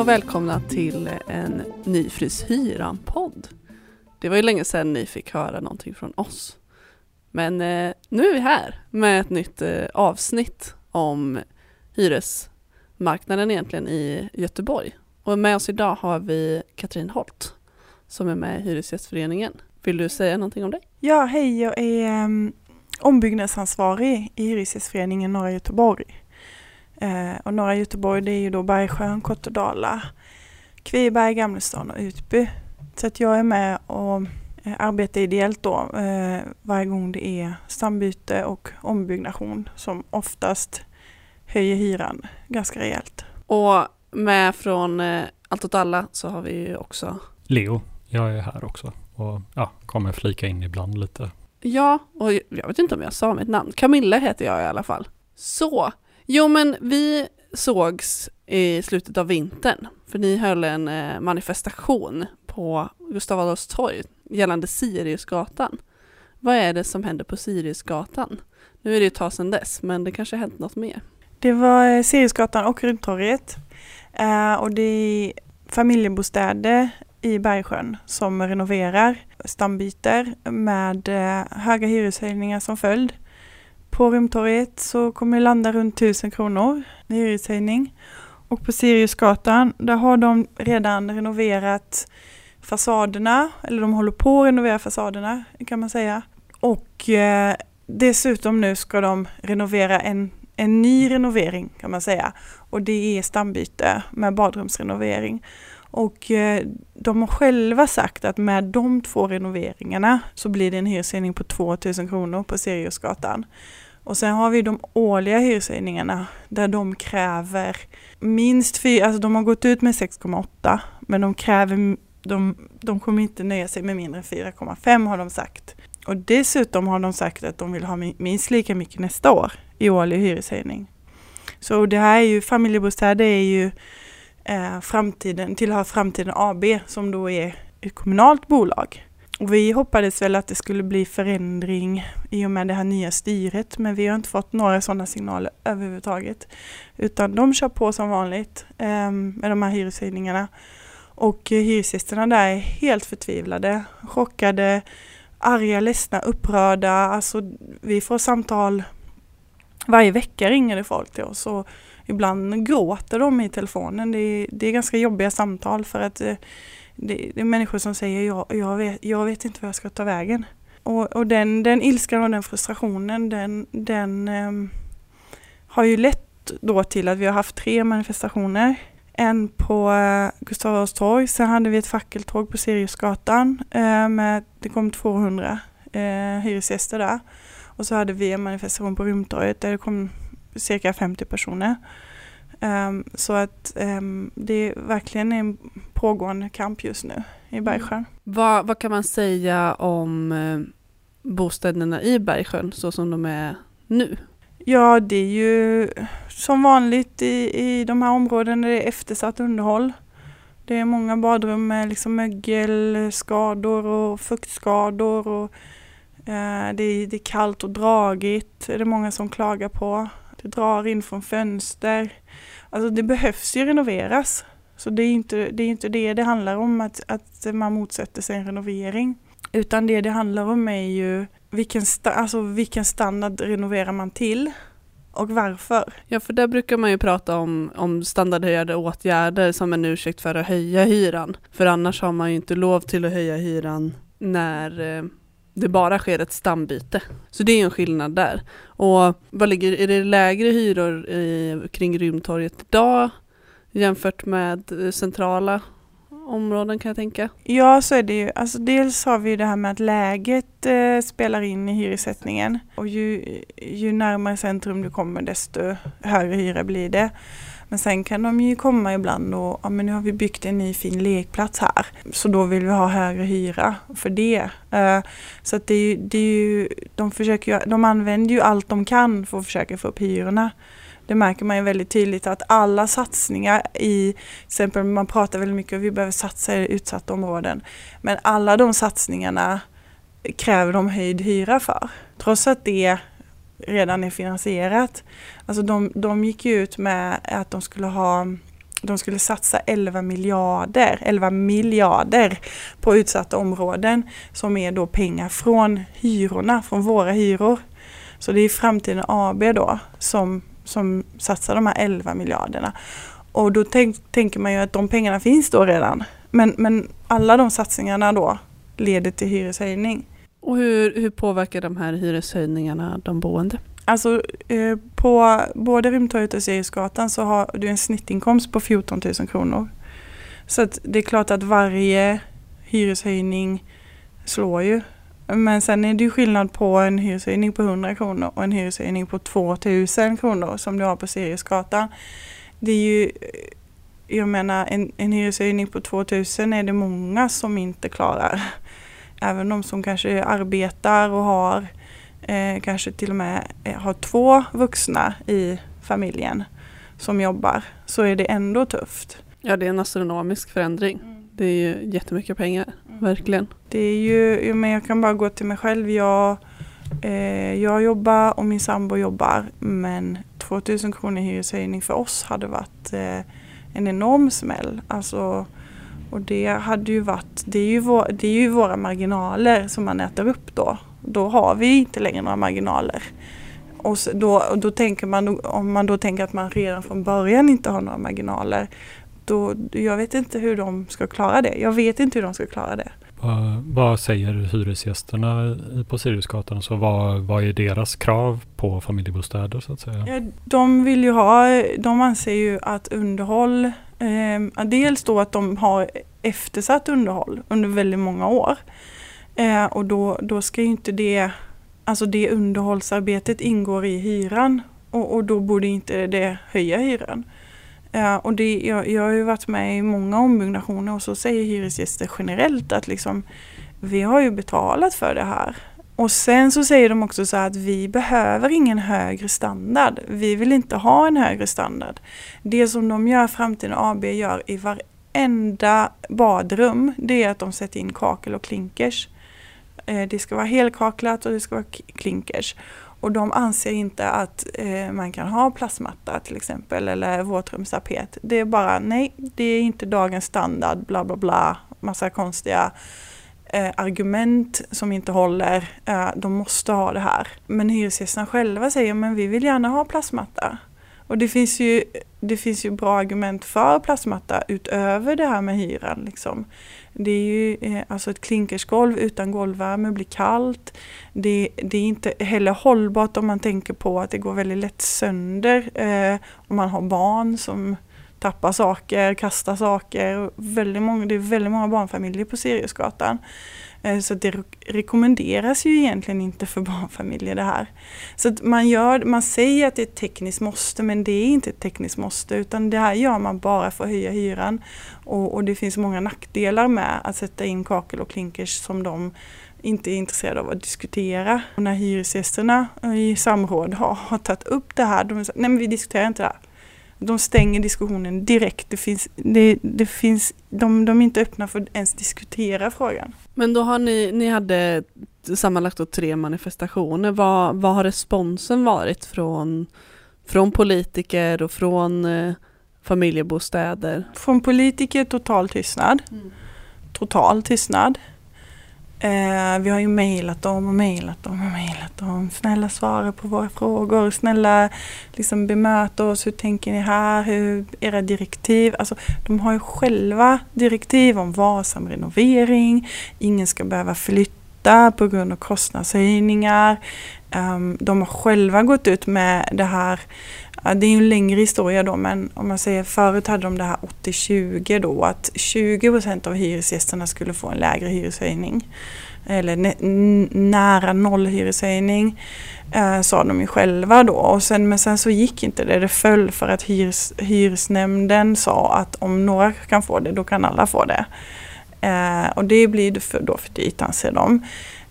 Och välkomna till en ny Frys Hyran-podd. Det var ju länge sedan ni fick höra någonting från oss. Men eh, nu är vi här med ett nytt eh, avsnitt om hyresmarknaden egentligen i Göteborg. Och med oss idag har vi Katrin Holt som är med i Hyresgästföreningen. Vill du säga någonting om dig? Ja, hej, jag är um, ombyggnadsansvarig i Hyresgästföreningen Norra Göteborg. Eh, och norra Göteborg det är ju då Bergsjön, Kottedala, Kviberg, Gamlestan och Utby. Så att jag är med och eh, arbetar ideellt då eh, varje gång det är stambyte och ombyggnation som oftast höjer hyran ganska rejält. Och med från eh, Allt åt alla så har vi ju också Leo, jag är här också och ja, kommer flika in ibland lite. Ja, och jag vet inte om jag sa mitt namn. Camilla heter jag i alla fall. Så, jo men vi sågs i slutet av vintern, för ni höll en eh, manifestation på Gustav Adolfs torg gällande Siriusgatan. Vad är det som händer på Siriusgatan? Nu är det ju ett tag sedan dess, men det kanske har hänt något mer. Det var eh, Siriusgatan och Rundtorget. Eh, och det är familjebostäder i Bergsjön som renoverar, stambyter med höga hyreshöjningar som följd. På Rymtorget så kommer det landa runt 1000 kronor i hyreshöjning. Och på Siriusgatan, där har de redan renoverat fasaderna, eller de håller på att renovera fasaderna kan man säga. Och eh, dessutom nu ska de renovera en, en ny renovering kan man säga. Och det är stambyte med badrumsrenovering. Och eh, de har själva sagt att med de två renoveringarna så blir det en hyreshöjning på 2000 kronor på Siriusgatan. Och sen har vi de årliga hyreshöjningarna där de kräver minst fyra, alltså de har gått ut med 6,8 men de kräver, de, de kommer inte nöja sig med mindre än 4,5 har de sagt. Och dessutom har de sagt att de vill ha minst lika mycket nästa år i årlig hyreshöjning. Så det här är ju, familjebostäder är ju eh, framtiden, tillhör Framtiden AB som då är ett kommunalt bolag. Och vi hoppades väl att det skulle bli förändring i och med det här nya styret men vi har inte fått några sådana signaler överhuvudtaget. Utan de kör på som vanligt eh, med de här hyreshöjningarna. Och hyresgästerna där är helt förtvivlade, chockade, arga, ledsna, upprörda. Alltså vi får samtal varje vecka ringer det folk till oss och ibland gråter de i telefonen. Det är, det är ganska jobbiga samtal för att eh, det, det är människor som säger jag, jag, vet, jag vet inte vad jag ska ta vägen. Och, och den, den ilskan och den frustrationen den, den um, har ju lett då till att vi har haft tre manifestationer. En på uh, Gustav Adolfs torg, sen hade vi ett fackeltåg på Siriusgatan uh, med, det kom 200 uh, eh, hyresgäster där. Och så hade vi en manifestation på Rymdtorget där det kom cirka 50 personer. Um, så att um, det är verkligen en pågående kamp just nu i Bergsjön. Mm. Vad, vad kan man säga om eh, bostäderna i Bergsjön så som de är nu? Ja, det är ju som vanligt i, i de här områdena det är eftersatt underhåll. Det är många badrum med liksom mögelskador och fuktskador och eh, det, är, det är kallt och dragigt, det är det många som klagar på. Det drar in från fönster. Alltså det behövs ju renoveras. Så det är inte det, är inte det det handlar om, att, att man motsätter sig en renovering. Utan det det handlar om är ju vilken, sta, alltså vilken standard renoverar man till och varför? Ja, för där brukar man ju prata om, om standardhöjande åtgärder som en ursäkt för att höja hyran. För annars har man ju inte lov till att höja hyran när eh, det bara sker ett stambyte. Så det är en skillnad där. Och vad ligger, är det lägre hyror i, kring Rymdtorget idag jämfört med centrala områden kan jag tänka? Ja, så är det ju. Alltså, dels har vi det här med att läget eh, spelar in i hyressättningen. Och ju, ju närmare centrum du kommer desto högre hyra blir det. Men sen kan de ju komma ibland och ja men nu har vi byggt en ny fin lekplats här. Så då vill vi ha högre hyra för det. Eh, så att det är ju, det är ju de, försöker ju, de använder ju allt de kan för att försöka få upp hyrorna. Det märker man ju väldigt tydligt att alla satsningar i, till exempel man pratar väldigt mycket om att vi behöver satsa i utsatta områden. Men alla de satsningarna kräver de höjd hyra för. Trots att det redan är finansierat. Alltså de, de gick ju ut med att de skulle ha de skulle satsa 11 miljarder, 11 miljarder på utsatta områden som är då pengar från hyrorna, från våra hyror. Så det är Framtiden AB då som, som satsar de här 11 miljarderna. Och då tänk, tänker man ju att de pengarna finns då redan. Men, men alla de satsningarna då leder till hyreshöjning. Och hur, hur påverkar de här hyreshöjningarna de boende? Alltså eh, på både Rymdtorget och Siriusgatan så har du en snittinkomst på 14 000 kronor. Så att det är klart att varje hyreshöjning slår ju. Men sen är det ju skillnad på en hyreshöjning på 100 kronor och en hyreshöjning på 2000 kronor som du har på Siriusgatan. Det är ju, eh, jag menar en, en hyreshöjning på 2000 är det många som inte klarar även de som kanske arbetar och har eh, kanske till och med eh, har två vuxna i familjen som jobbar så är det ändå tufft. Ja det är en astronomisk förändring. Mm. Det är ju jättemycket pengar, mm. verkligen. Det är ju, men jag kan bara gå till mig själv. Jag, eh, jag jobbar och min sambo jobbar men 2000 kronor i hyreshöjning för oss hade varit eh, en enorm smäll. Alltså och det hade ju varit, det är ju, vår, det är ju våra marginaler som man äter upp då. Då har vi inte längre några marginaler. Och då, och då tänker man, om man då tänker att man redan från början inte har några marginaler, då, jag vet inte hur de ska klara det. Jag vet inte hur de ska klara det. Vad, vad säger hyresgästerna på Siriusgatan? Så vad, vad är deras krav på familjebostäder så att säga? De vill ju ha, de anser ju att underhåll Eh, dels då att de har eftersatt underhåll under väldigt många år. Eh, och då, då ska ju inte det, alltså det underhållsarbetet ingår i hyran och, och då borde inte det höja hyran. Eh, och det, jag, jag har ju varit med i många ombyggnationer och så säger hyresgäster generellt att liksom, vi har ju betalat för det här. Och sen så säger de också så att vi behöver ingen högre standard. Vi vill inte ha en högre standard. Det som de gör, Framtiden AB gör i varenda badrum, det är att de sätter in kakel och klinkers. Eh, det ska vara helkaklat och det ska vara klinkers. Och de anser inte att eh, man kan ha plastmatta till exempel eller våtrumstapet. Det är bara nej, det är inte dagens standard, bla bla bla, massa konstiga eh, argument som inte håller. Eh, de måste ha det här. Men hyresgästerna själva säger men vi vill gärna ha plastmatta. Och det finns ju, det finns ju bra argument för plastmatta utöver det här med hyran. Liksom. Det är ju eh, alltså ett klinkersgolv utan golvvärme blir kallt. Det, det, är inte heller hållbart om man tänker på att det går väldigt lätt sönder eh, om man har barn som tappa saker, kasta saker. Väldigt många, det är väldigt många barnfamiljer på Siriusgatan. Eh, så det rekommenderas ju egentligen inte för barnfamiljer det här. Så man, gör, man säger att det är ett tekniskt måste men det är inte ett tekniskt måste utan det här gör man bara för att höja hyran. Och, och det finns många nackdelar med att sätta in kakel och klinkers som de inte är intresserade av att diskutera. Och när hyresgästerna i samråd har, har tagit upp det här, de säger nej men vi diskuterar inte det här de stänger diskussionen direkt. Det finns, det, det finns, de, de är inte öppna för att ens diskutera frågan. Men då har ni, ni hade sammanlagt då tre manifestationer. Vad, vad har responsen varit från, från politiker och från eh, familjebostäder? Från politiker total tystnad. Mm. Total tystnad. Eh, vi har ju mejlat dem och mejlat dem och mejlat dem. Snälla svara på våra frågor. Snälla liksom bemöta oss. Hur tänker ni här? Hur, era direktiv. Alltså, de har ju själva direktiv om varsam renovering. Ingen ska behöva flytta på grund av kostnadshöjningar. Um, de har själva gått ut med det här Ja, det är en längre historia då men om man säger förut hade de det här 80-20 då att 20% av hyresgästerna skulle få en lägre hyreshöjning. eller nära noll hyreshöjning eh, sa de ju själva då. Och sen, men sen så gick inte det. Det föll för att hyres, hyresnämnden sa att om några kan få det, då kan alla få det. Eh, och det blir för, då för dyrt anser de.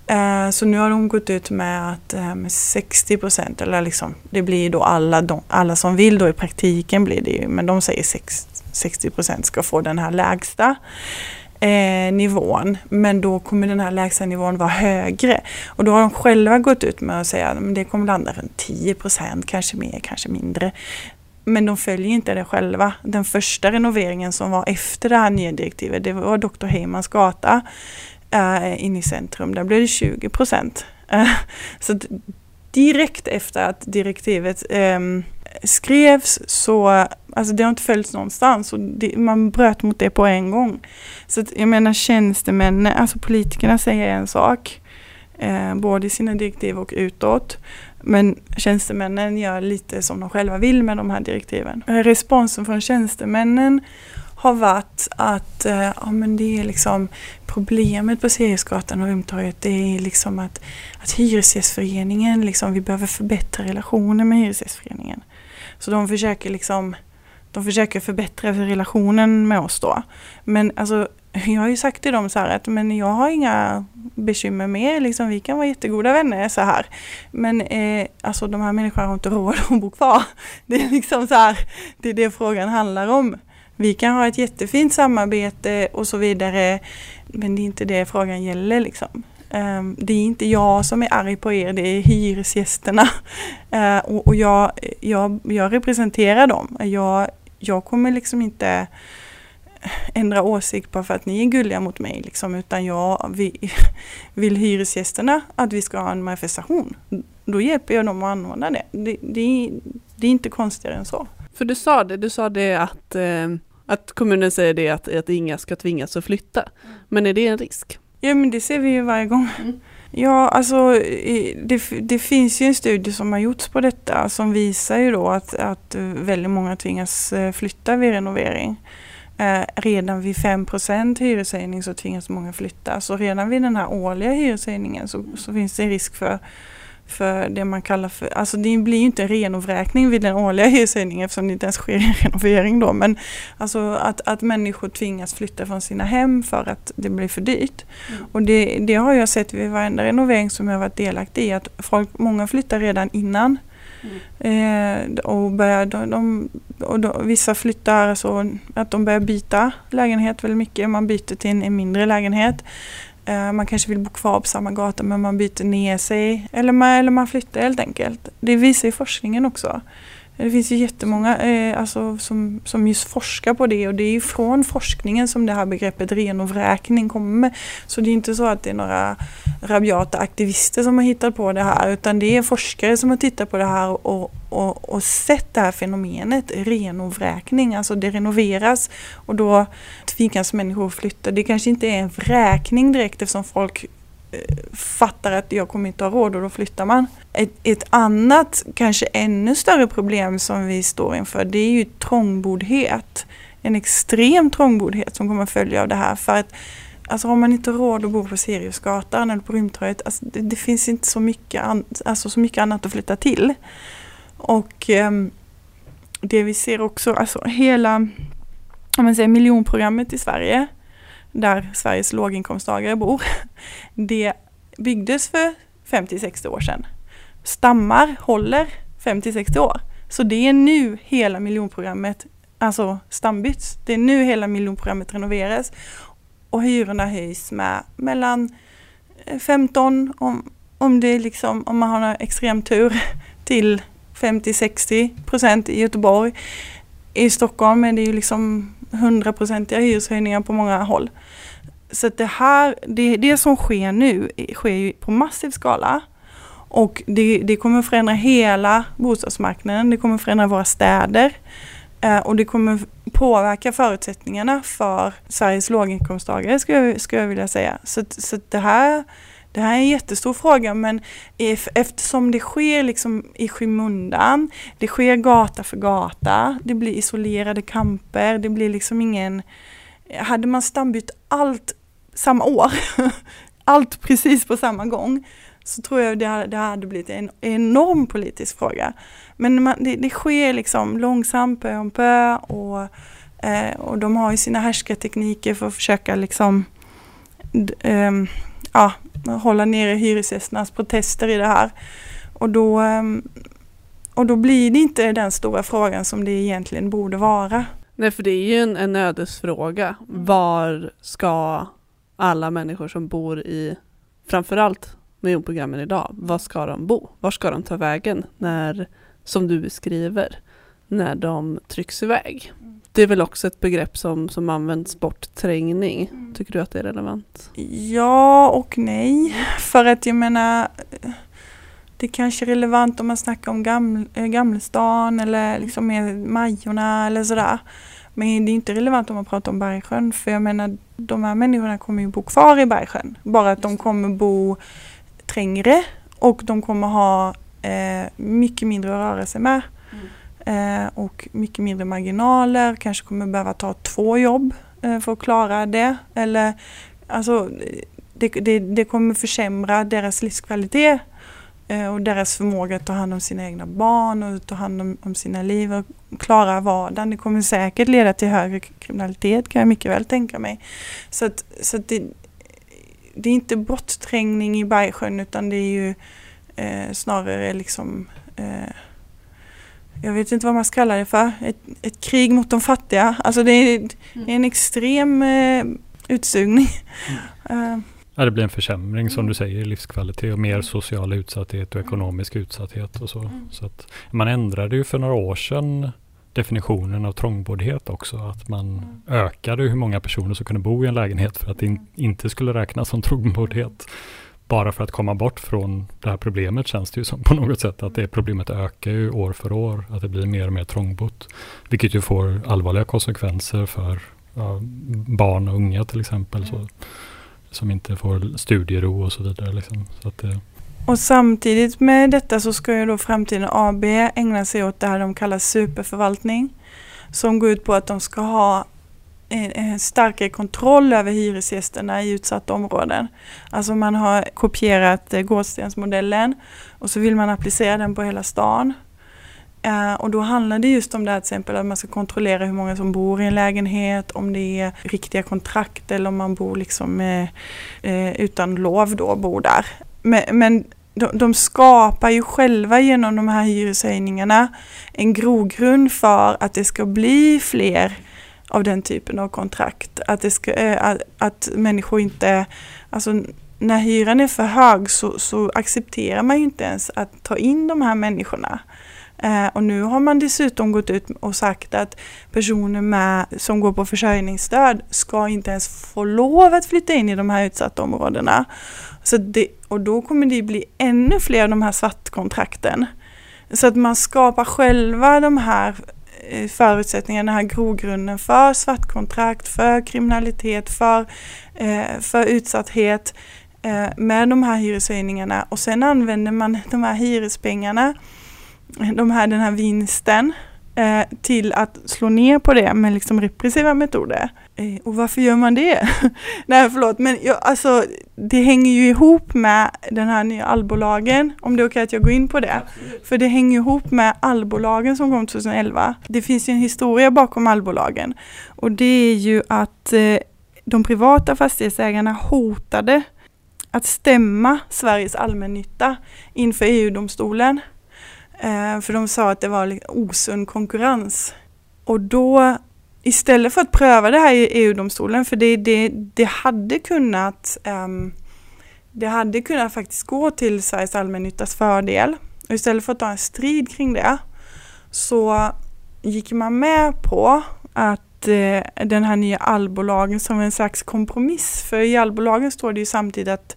Eh, så nu har de gått ut med att eh, 60 procent, eller liksom, det blir då alla, de, alla som vill då i praktiken blir det ju, men de säger 60 procent ska få den här lägsta eh, nivån. Men då kommer den här lägsta nivån vara högre. Och då har de själva gått ut med att säga att det kommer landa runt 10 procent, kanske mer, kanske mindre. Men de följer inte det själva. Den första renoveringen som var efter det här nya direktivet, det var Dr. Heymans gata äh, inne i centrum. Där blev det 20 procent. Äh, så direkt efter att direktivet äh, skrevs så, alltså det har inte följts någonstans och det, man bröt mot det på en gång. Så att, jag menar tjänstemännen, alltså politikerna säger en sak, eh, både i sina direktiv och utåt. Men tjänstemännen gör lite som de själva vill med de här direktiven. Eh, responsen från tjänstemännen har varit att eh, ja, men det är liksom problemet på Seriesgatan och Rumtorget det är liksom att, att Hyresgästföreningen, liksom, vi behöver förbättra relationen med Hyresgästföreningen. Så de försöker liksom de försöker förbättra relationen med oss då. Men alltså, jag har ju sagt till dem så här att men jag har inga bekymmer med liksom, vi kan vara jättegoda vänner så här. Men eh, alltså de här människorna har inte råd att bo kvar. Det är liksom så här, det är det frågan handlar om. Vi kan ha ett jättefint samarbete och så vidare. Men det är inte det frågan gäller liksom. Ehm, det är inte jag som är arg på er, det är hyresgästerna. Ehm, och, jag, jag, jag representerar dem. Jag, jag kommer liksom inte ändra åsikt bara för att ni är gulliga mot mig. Liksom, utan jag vill, vill hyresgästerna att vi ska ha en manifestation. Då hjälper jag dem att anordna det. Det, det, det är inte konstigare än så. För du sa det, du sa det att, eh, att kommunen säger det att, att inga ska tvingas att flytta. Mm. Men är det en risk? Ja men det ser vi ju varje gång. Mm. Ja, alltså det, det, finns ju en studie som har gjorts på detta som visar ju då att, att väldigt många tvingas eh, flytta vid renovering. Eh, redan vid 5% hyreshöjning så tvingas många flytta. Så redan vid den här årliga hyreshöjningen så, så finns det en risk för för det man kallar för, alltså det blir ju inte en renovräkning vid den årliga hyreshöjningen eftersom det inte ens sker en renovering då. Men alltså att, att människor tvingas flytta från sina hem för att det blir för dyrt. Mm. Och det, det har jag sett vid varenda renovering som jag varit delaktig i att folk, många flyttar redan innan. Mm. Eh, och börjar, de, de, och de, vissa flyttar så att de börjar byta lägenhet väldigt mycket. Man byter till en, en mindre lägenhet. Eh, man kanske vill bo kvar på samma gata men man byter ner sig eller man, eller man flyttar helt enkelt. Det visar ju forskningen också. Det finns ju jättemånga eh, alltså, som, som just forskar på det och det är ju från forskningen som det här begreppet renovräkning kommer. Så det är inte så att det är några rabiata aktivister som har hittat på det här utan det är forskare som har tittat på det här och, och, och sett det här fenomenet renovräkning. Alltså det renoveras och då tvingas människor flytta. Det kanske inte är en vräkning direkt eftersom folk fattar att jag kommer inte ha råd och då flyttar man. Ett, ett, annat, kanske ännu större problem som vi står inför det är ju trångboddhet. En extrem trångboddhet som kommer följa av det här. För att alltså har man inte råd att bo på Siriusgatan eller på Rymdtorget, alltså det, det, finns inte så mycket, an, alltså så mycket annat att flytta till. Och eh, det vi ser också, alltså hela om man säger miljonprogrammet i Sverige där Sveriges låginkomsttagare bor, det byggdes för 50-60 år sedan. Stammar håller 50-60 år. Så det är nu hela miljonprogrammet, alltså stambyts. Det är nu hela miljonprogrammet renoveras. Och hyrorna höjs med mellan eh, 15, om, om, det liksom, om man har extrem tur, till 50-60 procent i Göteborg. I Stockholm är det ju liksom hundraprocentiga hyreshöjningar på många håll. Så det här, det, det som sker nu sker ju på massiv skala. Och det, det kommer förändra hela bostadsmarknaden, det kommer förändra våra städer. Eh, och det kommer påverka förutsättningarna för Sveriges låginkomsttagare skulle jag, skulle jag vilja säga. Så, så det, här, det här är en jättestor fråga men eftersom det sker liksom i skymundan, det sker gata för gata, det blir isolerade kamper, det blir liksom ingen hade man stambytt allt samma år, allt precis på samma gång så tror jag det, det hade blivit en enorm politisk fråga. Men man, det, det, sker liksom långsamt pö om pö och, eh, och de har ju sina härskartekniker för att försöka liksom eh, ja, hålla nere hyresgästernas protester i det här. Och då, eh, och då blir det inte den stora frågan som det egentligen borde vara. Nej, för det är ju en, en ödesfråga. Var ska alla människor som bor i, framförallt miljonprogrammen idag, var ska de bo? Var ska de ta vägen när, som du beskriver, när de trycks iväg? Det är väl också ett begrepp som, som används, bortträngning. Tycker du att det är relevant? Ja och nej. För att jag menar, det kanske är relevant om man snackar om gaml, eh, Gamlestan eller liksom med Majorna eller sådär. Men det är inte relevant om man pratar om Bergsjön för jag menar de här människorna kommer ju bo kvar i Bergsjön. Bara att de kommer bo trängre och de kommer ha eh, mycket mindre att röra sig med. Eh, och mycket mindre marginaler, kanske kommer behöva ta två jobb eh, för att klara det. Eller, alltså, det, det, det kommer försämra deras livskvalitet eh, och deras förmåga att ta hand om sina egna barn och ta hand om, om sina liv och klara vardagen. Det kommer säkert leda till högre kriminalitet kan jag mycket väl tänka mig. Så, att, så att det, det är inte bortträngning i Bergsjön utan det är ju eh, snarare liksom eh, jag vet inte vad man ska kalla det för, ett, ett krig mot de fattiga. Alltså det är, mm. det är en extrem eh, utsugning. Mm. Uh. Ja, det blir en försämring som du säger i livskvalitet och mer social utsatthet och ekonomisk utsatthet och så. Mm. så att man ändrade ju för några år sedan definitionen av trångboddhet också. Att man mm. ökade hur många personer som kunde bo i en lägenhet för att det in, inte skulle räknas som trångboddhet. Bara för att komma bort från det här problemet känns det ju som på något sätt att det problemet ökar ju år för år. Att det blir mer och mer trångbott. Vilket ju får allvarliga konsekvenser för ja, barn och unga till exempel. Så, som inte får studiero och så vidare. Liksom. Så att det, och samtidigt med detta så ska ju då Framtiden AB ägna sig åt det här de kallar superförvaltning. Som går ut på att de ska ha Eh, eh, starkare kontroll över hyresgästerna i utsatta områden. Alltså man har kopierat eh, Gårdstensmodellen och så vill man applicera den på hela stan. Och då handlar det just om det här till exempel att man ska kontrollera hur många som bor i en lägenhet, om det är riktiga kontrakt eller om man bor liksom utan lov då, bor där. Men, men de, de, skapar ju själva genom de här hyreshöjningarna en grogrund för att det ska bli fler av den typen av kontrakt. Att, det ska, eh, att, att människor inte, alltså när hyran är för hög så, så accepterar man ju inte ens att ta in de här människorna. Eh, och nu har man dessutom gått ut och sagt att personer med, som går på försörjningsstöd ska inte ens få lov att flytta in i de här utsatta områdena. Så det, och då kommer det bli ännu fler av de här svartkontrakten. Så att man skapar själva de här Eh, förutsättningarna, den här grogrunden för svartkontrakt, för kriminalitet, för, eh, för utsatthet eh, med de här hyreshöjningarna. Och sen använder man de här hyrespengarna, de här, den här vinsten eh, till att slå ner på det med liksom repressiva metoder. Eh, och varför gör man det? Nej förlåt, men jag, alltså, det hänger ju ihop med den här nya allbolagen, om det är okej okay att jag går in på det. Absolut. För det hänger ihop med allbolagen som kom 2011. Det finns ju en historia bakom allbolagen och det är ju att eh, de privata fastighetsägarna hotade att stämma Sveriges allmännytta inför EU-domstolen. Eh, för de sa att det var osund konkurrens. Och då istället för att pröva det här i EU-domstolen, för det, det, det hade kunnat um, det hade kunnat faktiskt gå till Sveriges allmännyttas fördel. Och istället för att ta en strid kring det så gick man med på att eh, den här nya allbolagen som en slags kompromiss, för i allbolagen står det ju samtidigt att,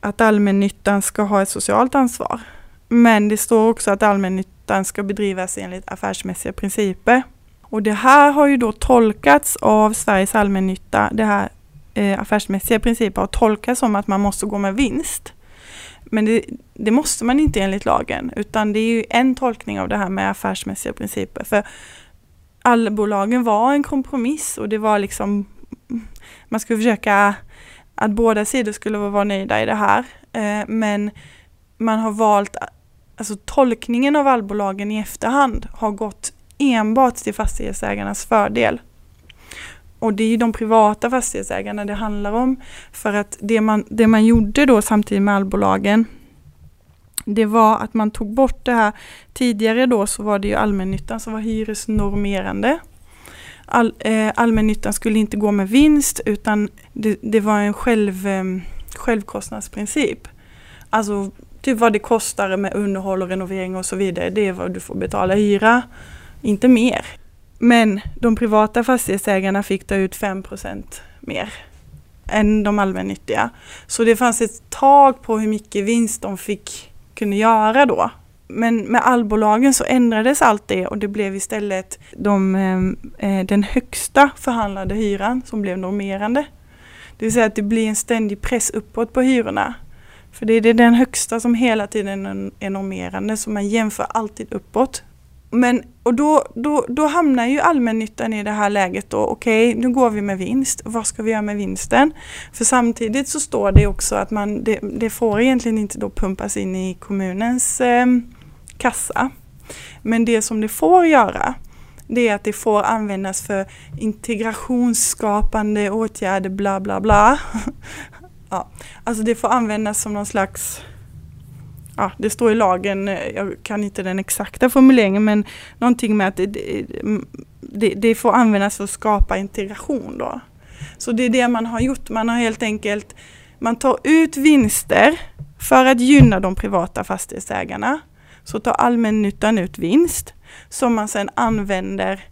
att allmännyttan ska ha ett socialt ansvar. Men det står också att allmännyttan ska bedrivas enligt affärsmässiga principer. Och det här har ju då tolkats av Sveriges allmännytta, det här eh, affärsmässiga principer har tolkats som att man måste gå med vinst. Men det, det, måste man inte enligt lagen, utan det är ju en tolkning av det här med affärsmässiga principer. För allbolagen var en kompromiss och det var liksom, man skulle försöka att båda sidor skulle vara nöjda i det här. Eh, men man har valt, alltså tolkningen av allbolagen i efterhand har gått enbart till fastighetsägarnas fördel. Och det är ju de privata fastighetsägarna det handlar om. För att det man, det man gjorde då samtidigt med allbolagen det var att man tog bort det här. Tidigare då så var det ju allmännyttan som var hyresnormerande. All, eh, allmännyttan skulle inte gå med vinst utan det, det var en själv, eh, självkostnadsprincip. Alltså typ vad det kostar med underhåll och renovering och så vidare. Det är vad du får betala hyra, inte mer. Men de privata fastighetsägarna fick ta ut 5% mer än de allmännyttiga. Så det fanns ett tak på hur mycket vinst de fick kunde göra då. Men med allbolagen så ändrades allt det och det blev istället de, eh, eh, den högsta förhandlade hyran som blev normerande. Det vill säga att det blir en ständig press uppåt på hyrorna. För det är den högsta som hela tiden är normerande så man jämför alltid uppåt. Men, och då, då, då hamnar ju allmännyttan i det här läget då, okej okay, nu går vi med vinst, vad ska vi göra med vinsten? För samtidigt så står det också att man, det, det får egentligen inte då pumpas in i kommunens eh, kassa. Men det som det får göra, det är att det får användas för integrationsskapande åtgärder, bla bla bla. ja. Alltså det får användas som någon slags ja, det står i lagen, jag kan inte den exakta formuleringen, men någonting med att det, det, det, får användas för att skapa integration då. Så det är det man har gjort, man har helt enkelt, man tar ut vinster för att gynna de privata fastighetsägarna. Så tar allmännyttan ut vinst som man sedan använder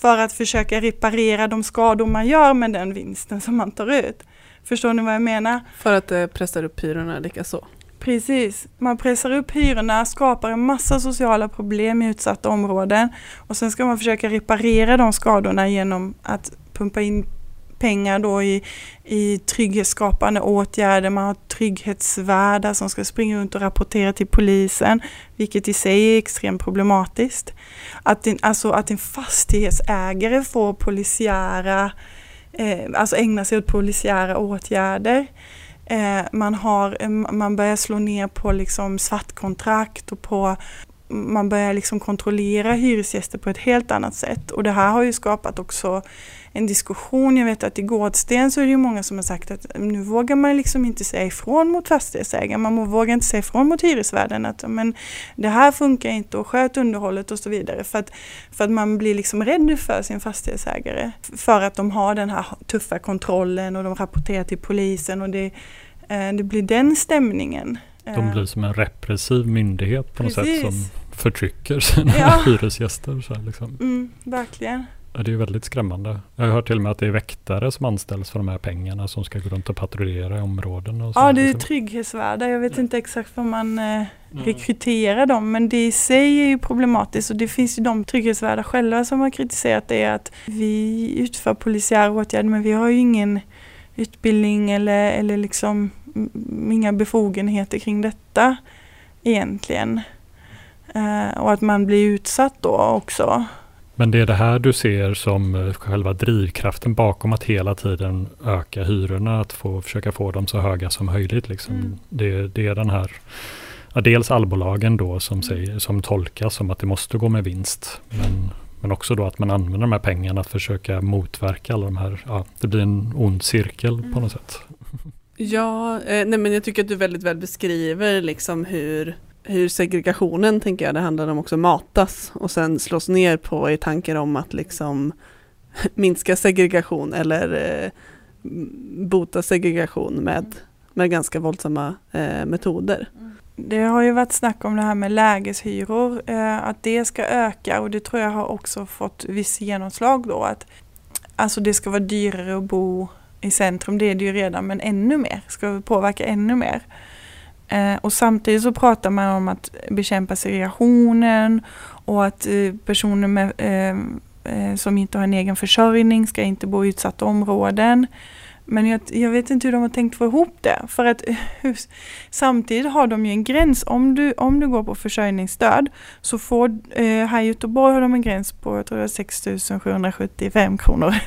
för att försöka reparera de skador man gör med den vinsten som man tar ut. Förstår ni vad jag menar? För att det pressar upp hyrorna likaså? Precis, man pressar upp hyrorna, skapar en massa sociala problem i utsatta områden och sen ska man försöka reparera de skadorna genom att pumpa in pengar då i, i trygghetsskapande åtgärder. Man har trygghetsvärdar som ska springa runt och rapportera till polisen, vilket i sig är extremt problematiskt. Att en, alltså att en fastighetsägare får polisiära, eh, alltså ägna sig åt polisiära åtgärder. Eh, man, har, eh, man börjar slå ner på liksom svartkontrakt och på man börjar liksom kontrollera hyresgäster på ett helt annat sätt. Och det här har ju skapat också en diskussion. Jag vet att i Gårdsten så är det ju många som har sagt att nu vågar man liksom inte säga ifrån mot fastighetsägaren. Man vågar inte säga ifrån mot hyresvärden att men det här funkar inte och sköt underhållet och så vidare. För att, för att man blir liksom rädd för sin fastighetsägare. För att de har den här tuffa kontrollen och de rapporterar till polisen och det, eh, det blir den stämningen. De blir som en repressiv myndighet på något Precis. sätt som förtrycker sina ja. hyresgäster. Så liksom. mm, verkligen. Ja, det är väldigt skrämmande. Jag har hört till och med att det är väktare som anställs för de här pengarna som ska gå runt och patrullera i områden. Och så, ja, det är liksom. trygghetsvärdar. Jag vet inte exakt vad man eh, rekryterar dem, men det i sig är ju problematiskt och det finns ju de trygghetsvärdar själva som har kritiserat det att vi utför polisiära åtgärder men vi har ju ingen utbildning eller, eller liksom inga befogenheter kring detta egentligen. Eh, och att man blir utsatt då också. Men det är det här du ser som eh, själva drivkraften bakom att hela tiden öka hyrorna, att få, försöka få dem så höga som möjligt. Liksom. Mm. Det, det, är den här, ja, dels allbolagen då som, mm. säger, som tolkas som att det måste gå med vinst. Men, men också då att man använder de här pengarna att försöka motverka alla de här, ja, det blir en ond cirkel mm. på något sätt. Ja, eh, nej men jag tycker att du väldigt väl beskriver liksom hur hur segregationen, tänker jag, det handlar om också matas och sen slås ner på i tankar om att liksom minska segregation eller eh, bota segregation med, med ganska våldsamma eh, metoder. Mm. Det har ju varit snack om det här med lägeshyror, eh, att det ska öka och det tror jag har också fått viss genomslag då. Att, alltså det ska vara dyrare att bo i centrum, det är det ju redan, men ännu mer, ska påverka ännu mer. Eh, och samtidigt så pratar man om att bekämpa segregationen och att eh, personer med, eh, eh, som inte har en egen försörjning ska inte bo i utsatta områden. Men jag, jag, vet inte hur de har tänkt få ihop det. För att samtidigt har de ju en gräns. Om du, om du går på försörjningsstöd så får, eh, här i Göteborg har de en gräns på jag tror det är 6 775 kronor.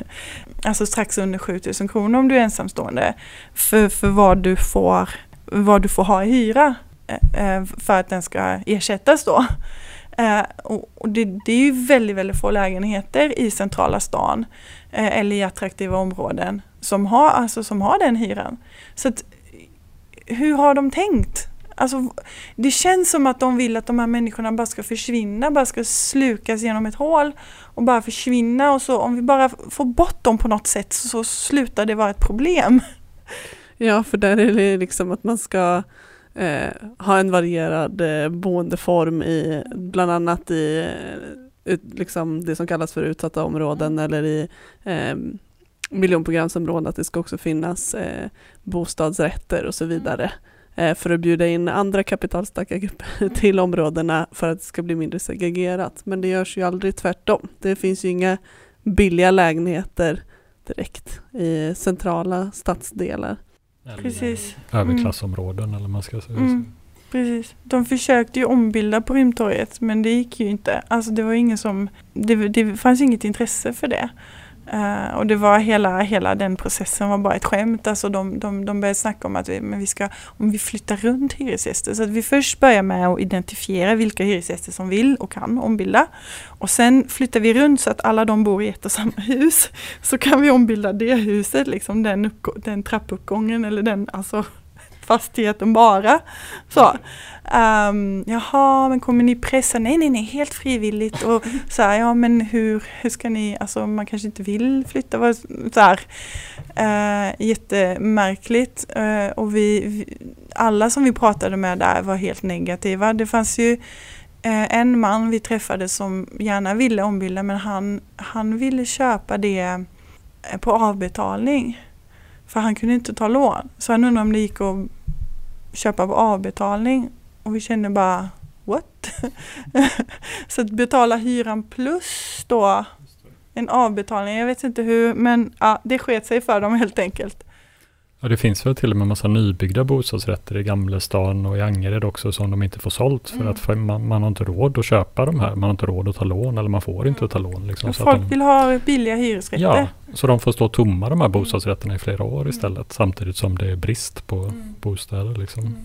Alltså strax under 7 000 kronor om du är ensamstående. För, för vad, du får, vad du får ha i hyra. Eh, eh, för att den ska ersättas då. Eh, och det, det, är ju väldigt, väldigt få lägenheter i centrala stan eh, eller i attraktiva områden som har, alltså, som har den hyran. Så att, hur har de tänkt? Alltså, det känns som att de vill att de här människorna bara ska försvinna, bara ska slukas genom ett hål och bara försvinna och så om vi bara får bort dem på något sätt så, så slutar det vara ett problem. Ja, för där är det liksom att man ska eh, ha en varierad eh, boendeform i bland annat i eh, ut, liksom det som kallas för utsatta områden mm. eller i eh, miljonprogramsområden, att det ska också finnas eh, bostadsrätter och så mm. vidare eh, för att bjuda in andra kapitalstarka grupper mm. till områdena för att det ska bli mindre segregerat. Men det görs ju aldrig tvärtom. Det finns ju inga billiga lägenheter direkt i centrala stadsdelar. Precis. Överklassområden mm. eller man ska säga. Mm. Precis. De försökte ju ombilda på Rymdtorget men det gick ju inte. Alltså det var ingen som, det, det fanns inget intresse för det. Uh, och det var hela, hela den processen var bara ett skämt. Alltså de, de, de började snacka om att vi, men vi ska, om vi flyttar runt hyresgäster. Så att vi först börjar med att identifiera vilka hyresgäster som vill och kan ombilda. Och sen flyttar vi runt så att alla de bor i ett och samma hus. Så kan vi ombilda det huset, liksom den, den trappuppgången eller den, alltså fastigheten bara. Så. Um, jaha, men kommer ni pressa? Nej, nej, nej, helt frivilligt. Och så här, ja men hur, hur ska ni, alltså man kanske inte vill flytta. Så här. Uh, jättemärkligt. Uh, och vi, vi, alla som vi pratade med där var helt negativa. Det fanns ju uh, en man vi träffade som gärna ville ombilda men han, han ville köpa det på avbetalning. För han kunde inte ta lån. Så han undrade om det gick att köpa på avbetalning och vi kände bara what? så att betala hyran plus då en avbetalning, jag vet inte hur, men ja, det sket sig för dem helt enkelt. Ja, det finns väl till och med massa nybyggda bostadsrätter i Gamlestan och i Angered också som de inte får sålt för mm. att man, man har inte råd att köpa de här. Man har inte råd att ta lån eller man får inte ta lån. Liksom, så folk de, vill ha billiga hyresrätter. Ja, så de får stå tomma de här mm. bostadsrätterna i flera år istället mm. samtidigt som det är brist på mm. bostäder. Liksom. Mm.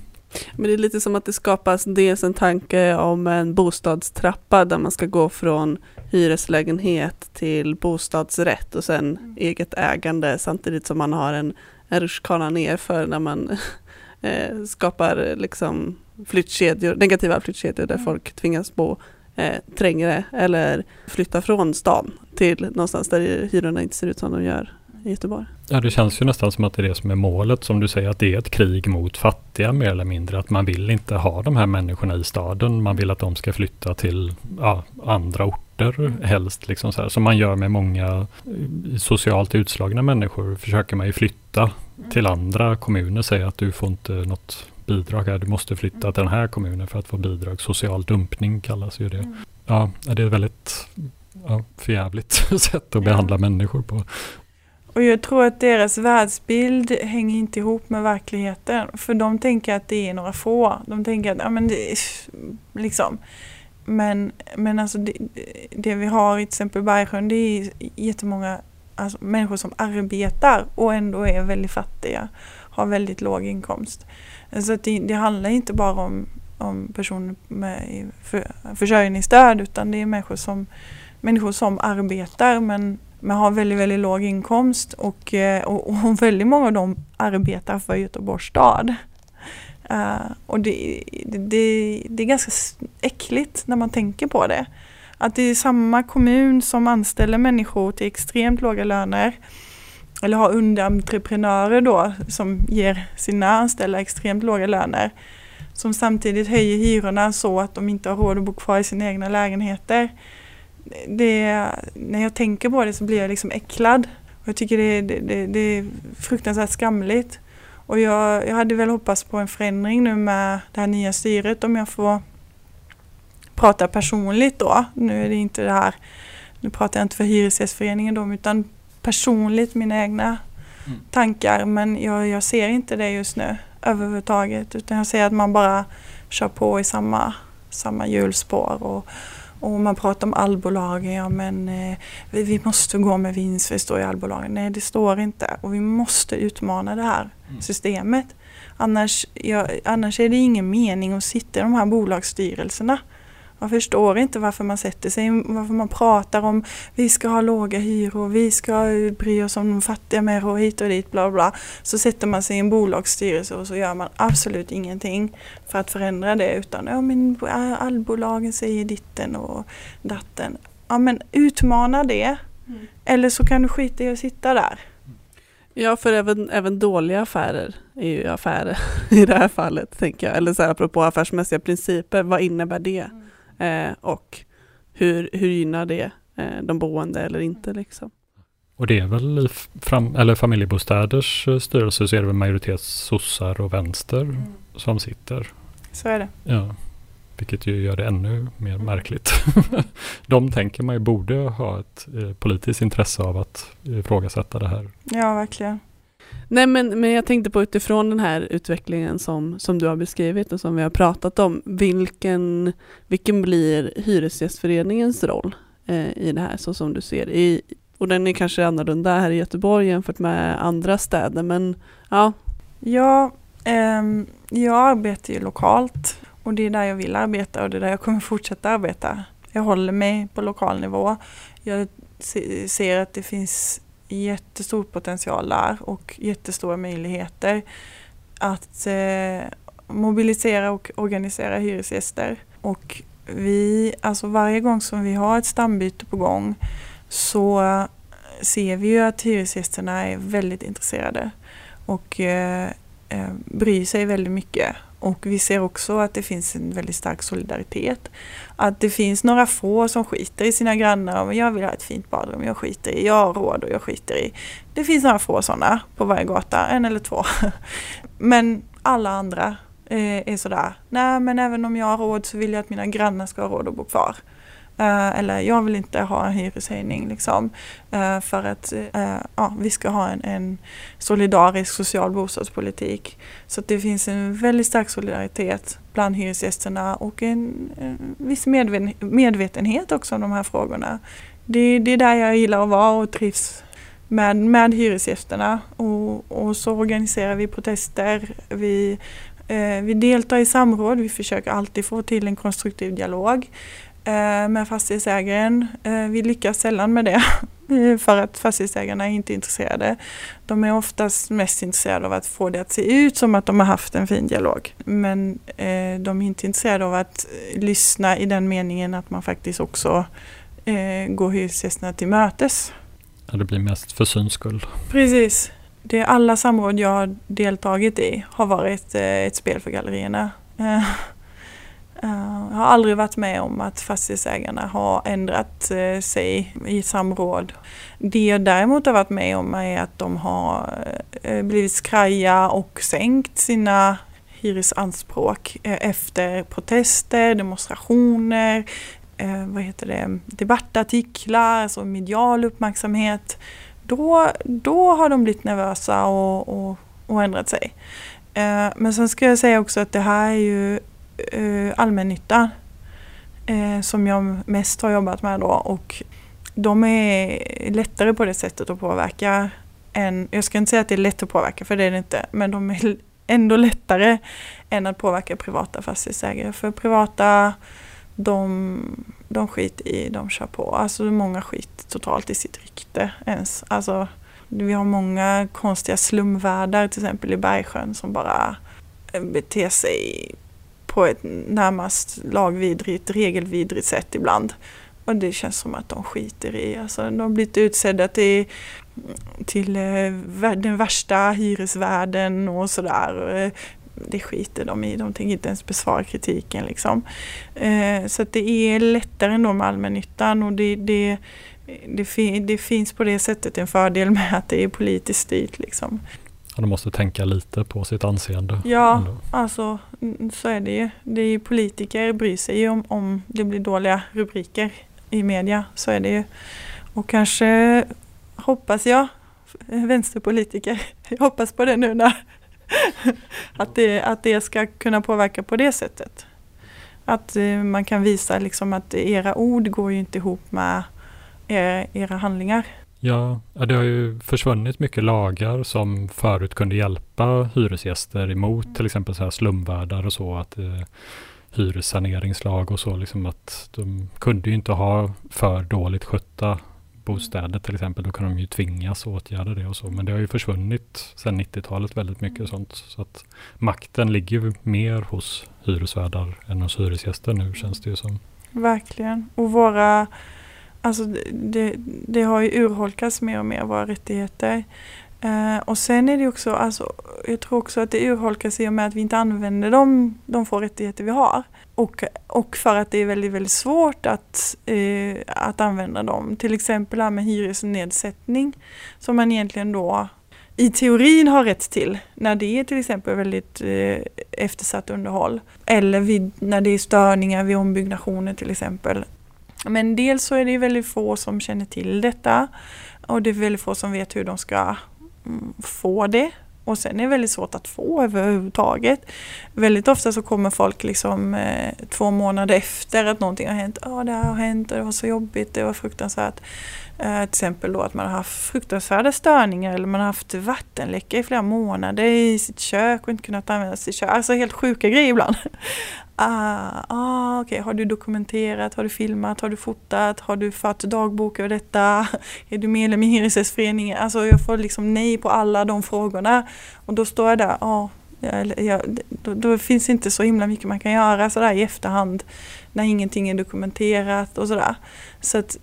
Men det är lite som att det skapas dels en tanke om en bostadstrappa där man ska gå från hyreslägenhet till bostadsrätt och sen mm. eget ägande samtidigt som man har en rutschkana ner för när man eh, skapar liksom flyttkedjor, negativa flyttkedjor där mm. folk tvingas bo eh, trängre eller flytta från stan till någonstans där hyrorna inte ser ut som de gör i Göteborg. Ja, det känns ju nästan som att det är det som är målet. Som du säger, att det är ett krig mot fattiga mer eller mindre. Att man vill inte ha de här människorna i staden. Man vill att de ska flytta till ja, andra orter helst. Liksom så här. Som man gör med många eh, socialt utslagna människor. Försöker man ju flytta till andra kommuner. Säga att du får inte något bidrag här. Du måste flytta till den här kommunen för att få bidrag. Social dumpning kallas ju det. Ja, det är ett väldigt ja, förjävligt sätt att behandla människor på. Och jag tror att deras världsbild hänger inte ihop med verkligheten. För de tänker att det är några få. De tänker att, ja men det är liksom. Men, men alltså det, det vi har i till exempel Bergsjön, det är jättemånga alltså, människor som arbetar och ändå är väldigt fattiga. Har väldigt låg inkomst. Så att det, det handlar inte bara om, om personer med för, försörjningsstöd utan det är människor som, människor som arbetar men men har väldigt, väldigt låg inkomst och, eh, och, och väldigt många av dem arbetar för Göteborgs stad. Uh, och det, det, det är ganska äckligt när man tänker på det. Att det är samma kommun som anställer människor till extremt låga löner eller har underentreprenörer då som ger sina anställda extremt låga löner som samtidigt höjer hyrorna så att de inte har råd att bo kvar i sina egna lägenheter det, när jag tänker på det så blir jag liksom äcklad. Jag tycker det, det, det är fruktansvärt skamligt. Och jag, jag hade väl hoppats på en förändring nu med det här nya styret om jag får prata personligt då. Nu är det inte det här, nu pratar jag inte för Hyresgästföreningen då, utan personligt mina egna mm. tankar men jag, jag ser inte det just nu överhuvudtaget utan jag ser att man bara kör på i samma, samma hjulspår och, och man pratar om allbolagen, ja men eh, vi, vi, måste gå med vinst, för det står i allbolagen. Nej det står inte och vi måste utmana det här. Systemet. Annars, ja, annars är det ingen mening att sitta i de här bolagsstyrelserna. Man förstår inte varför man sätter sig, varför man pratar om vi ska ha låga hyror, vi ska bry oss om de fattiga mer och hit och dit, bla bla. Så sätter man sig i en bolagsstyrelse och så gör man absolut ingenting för att förändra det utan ja men allbolagen säger ditten och datten. Ja men utmana det. Mm. Eller så kan du skita i att sitta där. Ja, för även, även dåliga affärer är ju affärer i det här fallet, tänker jag. Eller så här, apropå affärsmässiga principer, vad innebär det? Mm. Eh, och hur, hur gynnar det eh, de boende eller inte? Liksom? Och det är väl i fram, eller familjebostäders eh, styrelse så är det väl majoritet sossar och vänster mm. som sitter. Så är det. Ja. Vilket ju gör det ännu mer märkligt. De tänker man ju borde ha ett eh, politiskt intresse av att ifrågasätta det här. Ja, verkligen. Nej, men, men jag tänkte på utifrån den här utvecklingen som, som du har beskrivit och som vi har pratat om. Vilken, vilken blir Hyresgästföreningens roll eh, i det här så som du ser i, Och den är kanske annorlunda här i Göteborg jämfört med andra städer, men ja. Ja, eh, jag arbetar ju lokalt och det är där jag vill arbeta och det är där jag kommer fortsätta arbeta. Jag håller mig på lokal nivå. Jag ser att det finns jättestor potential där och jättestora möjligheter att eh, mobilisera och organisera hyresgäster. Och vi, alltså varje gång som vi har ett stambyte på gång så ser vi ju att hyresgästerna är väldigt intresserade och eh, eh, bryr sig väldigt mycket och vi ser också att det finns en väldigt stark solidaritet. Att det finns några få som skiter i sina grannar. Och jag vill ha ett fint badrum, jag skiter i. Jag har råd och jag skiter i. Det finns några få sådana på varje gata, en eller två. Men alla andra eh, är sådär, nej men även om jag har råd så vill jag att mina grannar ska ha råd att bo kvar. Uh, eller jag vill inte ha en hyreshöjning liksom. Uh, för att uh, ja, vi ska ha en, en, solidarisk social bostadspolitik. Så det finns en väldigt stark solidaritet bland hyresgästerna och en, en viss medvetenhet också om de här frågorna. Det, det, är där jag gillar att vara och trivs med, med hyresgästerna. Och, och så organiserar vi protester. Vi, vi deltar i samråd, vi försöker alltid få till en konstruktiv dialog. Eh, med fastighetsägaren. Eh, vi lyckas sällan med det för att fastighetsägarna är inte intresserade. De är oftast mest intresserade av att få det att se ut som att de har haft en fin dialog. Men eh, de är inte intresserade av att lyssna i den meningen att man faktiskt också går hyresgästerna till mötes. Ja, det blir mest för syns skull. Precis. Det alla samråd jag har deltagit i har varit ett spel för gallerierna. Jag har aldrig varit med om att fastighetsägarna har ändrat eh, sig i samråd. Det jag däremot har varit med om är att de har eh, blivit skraja och sänkt sina hyresanspråk efter protester, demonstrationer, vad heter det, debattartiklar, alltså medial uppmärksamhet. Då, då har de blivit nervösa och, och, och ändrat sig. Men sen ska jag säga också att det här är ju eh, allmännytta eh, som jag mest har jobbat med då och de är lättare på det sättet att påverka än, jag ska inte säga att det är lätt att påverka för det är det inte, men de är ändå lättare än att påverka privata fastighetsägare. För privata, de, de skiter i, de kör på. Alltså många skiter totalt i sitt rykte ens. Alltså, vi har många konstiga slumvärdar till exempel i Bergsjön som bara eh, beter sig på ett närmast lagvidrigt, regelvidrigt sätt ibland. Och det känns som att de skiter i, alltså de har blivit utsedda till, till eh, den värsta hyresvärden och sådär. Eh, det skiter de i, de tänker inte ens besvara kritiken liksom. Eh, så att det är lättare ändå med allmännyttan och det, det, det, det finns på det sättet en fördel med att det är politiskt styrt liksom. De måste tänka lite på sitt anseende. Ja, ändå. alltså så är det ju. Det är politiker bryr sig ju om, om det blir dåliga rubriker i media. Så är det ju. Och kanske hoppas jag vänsterpolitiker. Jag hoppas på det nu när att, det, att det ska kunna påverka på det sättet. Att eh, man kan visa liksom att era ord går ju inte ihop med era, era handlingar. Ja, det har ju försvunnit mycket lagar som förut kunde hjälpa hyresgäster emot till exempel så här slumvärdar och så. att eh, Hyressaneringslag och så, liksom att de kunde ju inte ha för dåligt skötta bostäder till exempel. Då kan de ju tvingas åtgärda det och så. Men det har ju försvunnit sedan 90-talet väldigt mycket sånt. Så att makten ligger ju mer hos hyresvärdar än hos hyresgäster nu känns det ju som. Verkligen. Och våra Alltså det, det har ju urholkats mer och mer, våra rättigheter. Uh, och sen är det också, alltså, jag tror också att det urholkas i och med att vi inte använder de, de få rättigheter vi har. Och, och för att det är väldigt, väldigt svårt att, uh, att använda dem. Till exempel det här med hyresnedsättning som man egentligen då i teorin har rätt till när det är till exempel väldigt eh, eftersatt underhåll. Eller vid, när det är störningar vid ombyggnationer till exempel. Men dels så är det väldigt få som känner till detta och det är väldigt få som vet hur de ska mm, få det. Och sen är det väldigt svårt att få överhuvudtaget. Väldigt ofta så kommer folk liksom eh, två månader efter att någonting har hänt. Ja, det har hänt och det var så jobbigt, det var fruktansvärt. Eh, till exempel då att man har haft fruktansvärda störningar eller man har haft vattenläcka i flera månader i sitt kök och inte kunnat använda sitt kök. Alltså helt sjuka grejer ibland ah, ah, okay. Har du dokumenterat, har du filmat, har du fotat, har du fört dagbok över detta? Är du medlem i Hyresgästföreningen? Alltså jag får liksom nej på alla de frågorna. Och då står jag där, ah, jag, jag, då, då, finns inte så himla mycket man kan göra sådär i efterhand när ingenting är dokumenterat och sådär. Så att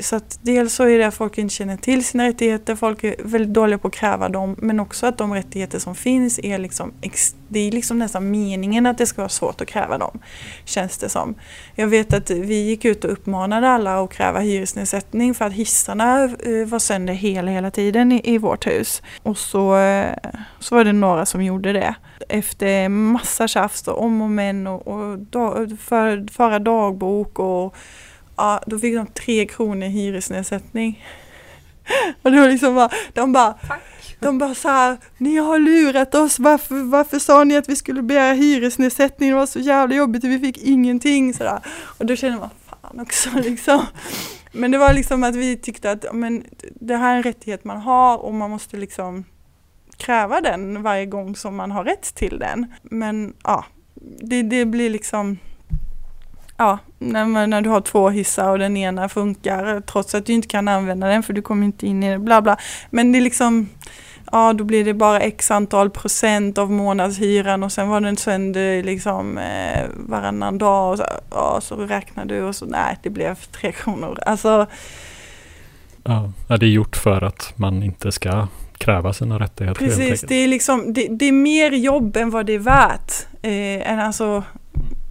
så att dels så är det att folk inte känner till sina rättigheter, folk är väldigt dåliga på att kräva dem, men också att de rättigheter som finns är liksom, det är liksom nästan meningen att det ska vara svårt att kräva dem, känns det som. Jag vet att vi gick ut och uppmanade alla att kräva hyresnedsättning för att hissarna eh, var sönder hela, hela tiden i, i vårt hus. Och så, eh, så var det några som gjorde det. Efter massa tjafs och om och men och, och dag, för, föra dagbok och ja, då fick de tre kronor i hyresnedsättning. Och det var liksom bara, de bara, Tack. de bara så här, ni har lurat oss, varför, varför sa ni att vi skulle begära hyresnedsättning? Det var så jävla jobbigt och vi fick ingenting sådär. Och då kände man, fan också liksom. Men det var liksom att vi tyckte att men, det här är en rättighet man har och man måste liksom kräva den varje gång som man har rätt till den. Men ja, det, det blir liksom ja, när, när du har två hissar och den ena funkar trots att du inte kan använda den för du kommer inte in i det, bla bla. Men det är liksom, ja då blir det bara x antal procent av månadshyran och sen var den sönder liksom eh, varannan dag och så, ja, så räknar du och så nej det blev tre kronor. Alltså, ja, det är gjort för att man inte ska kräva sina rättigheter. Precis, det är, liksom, det, det, är mer jobb än vad det är värt. Eh, än alltså,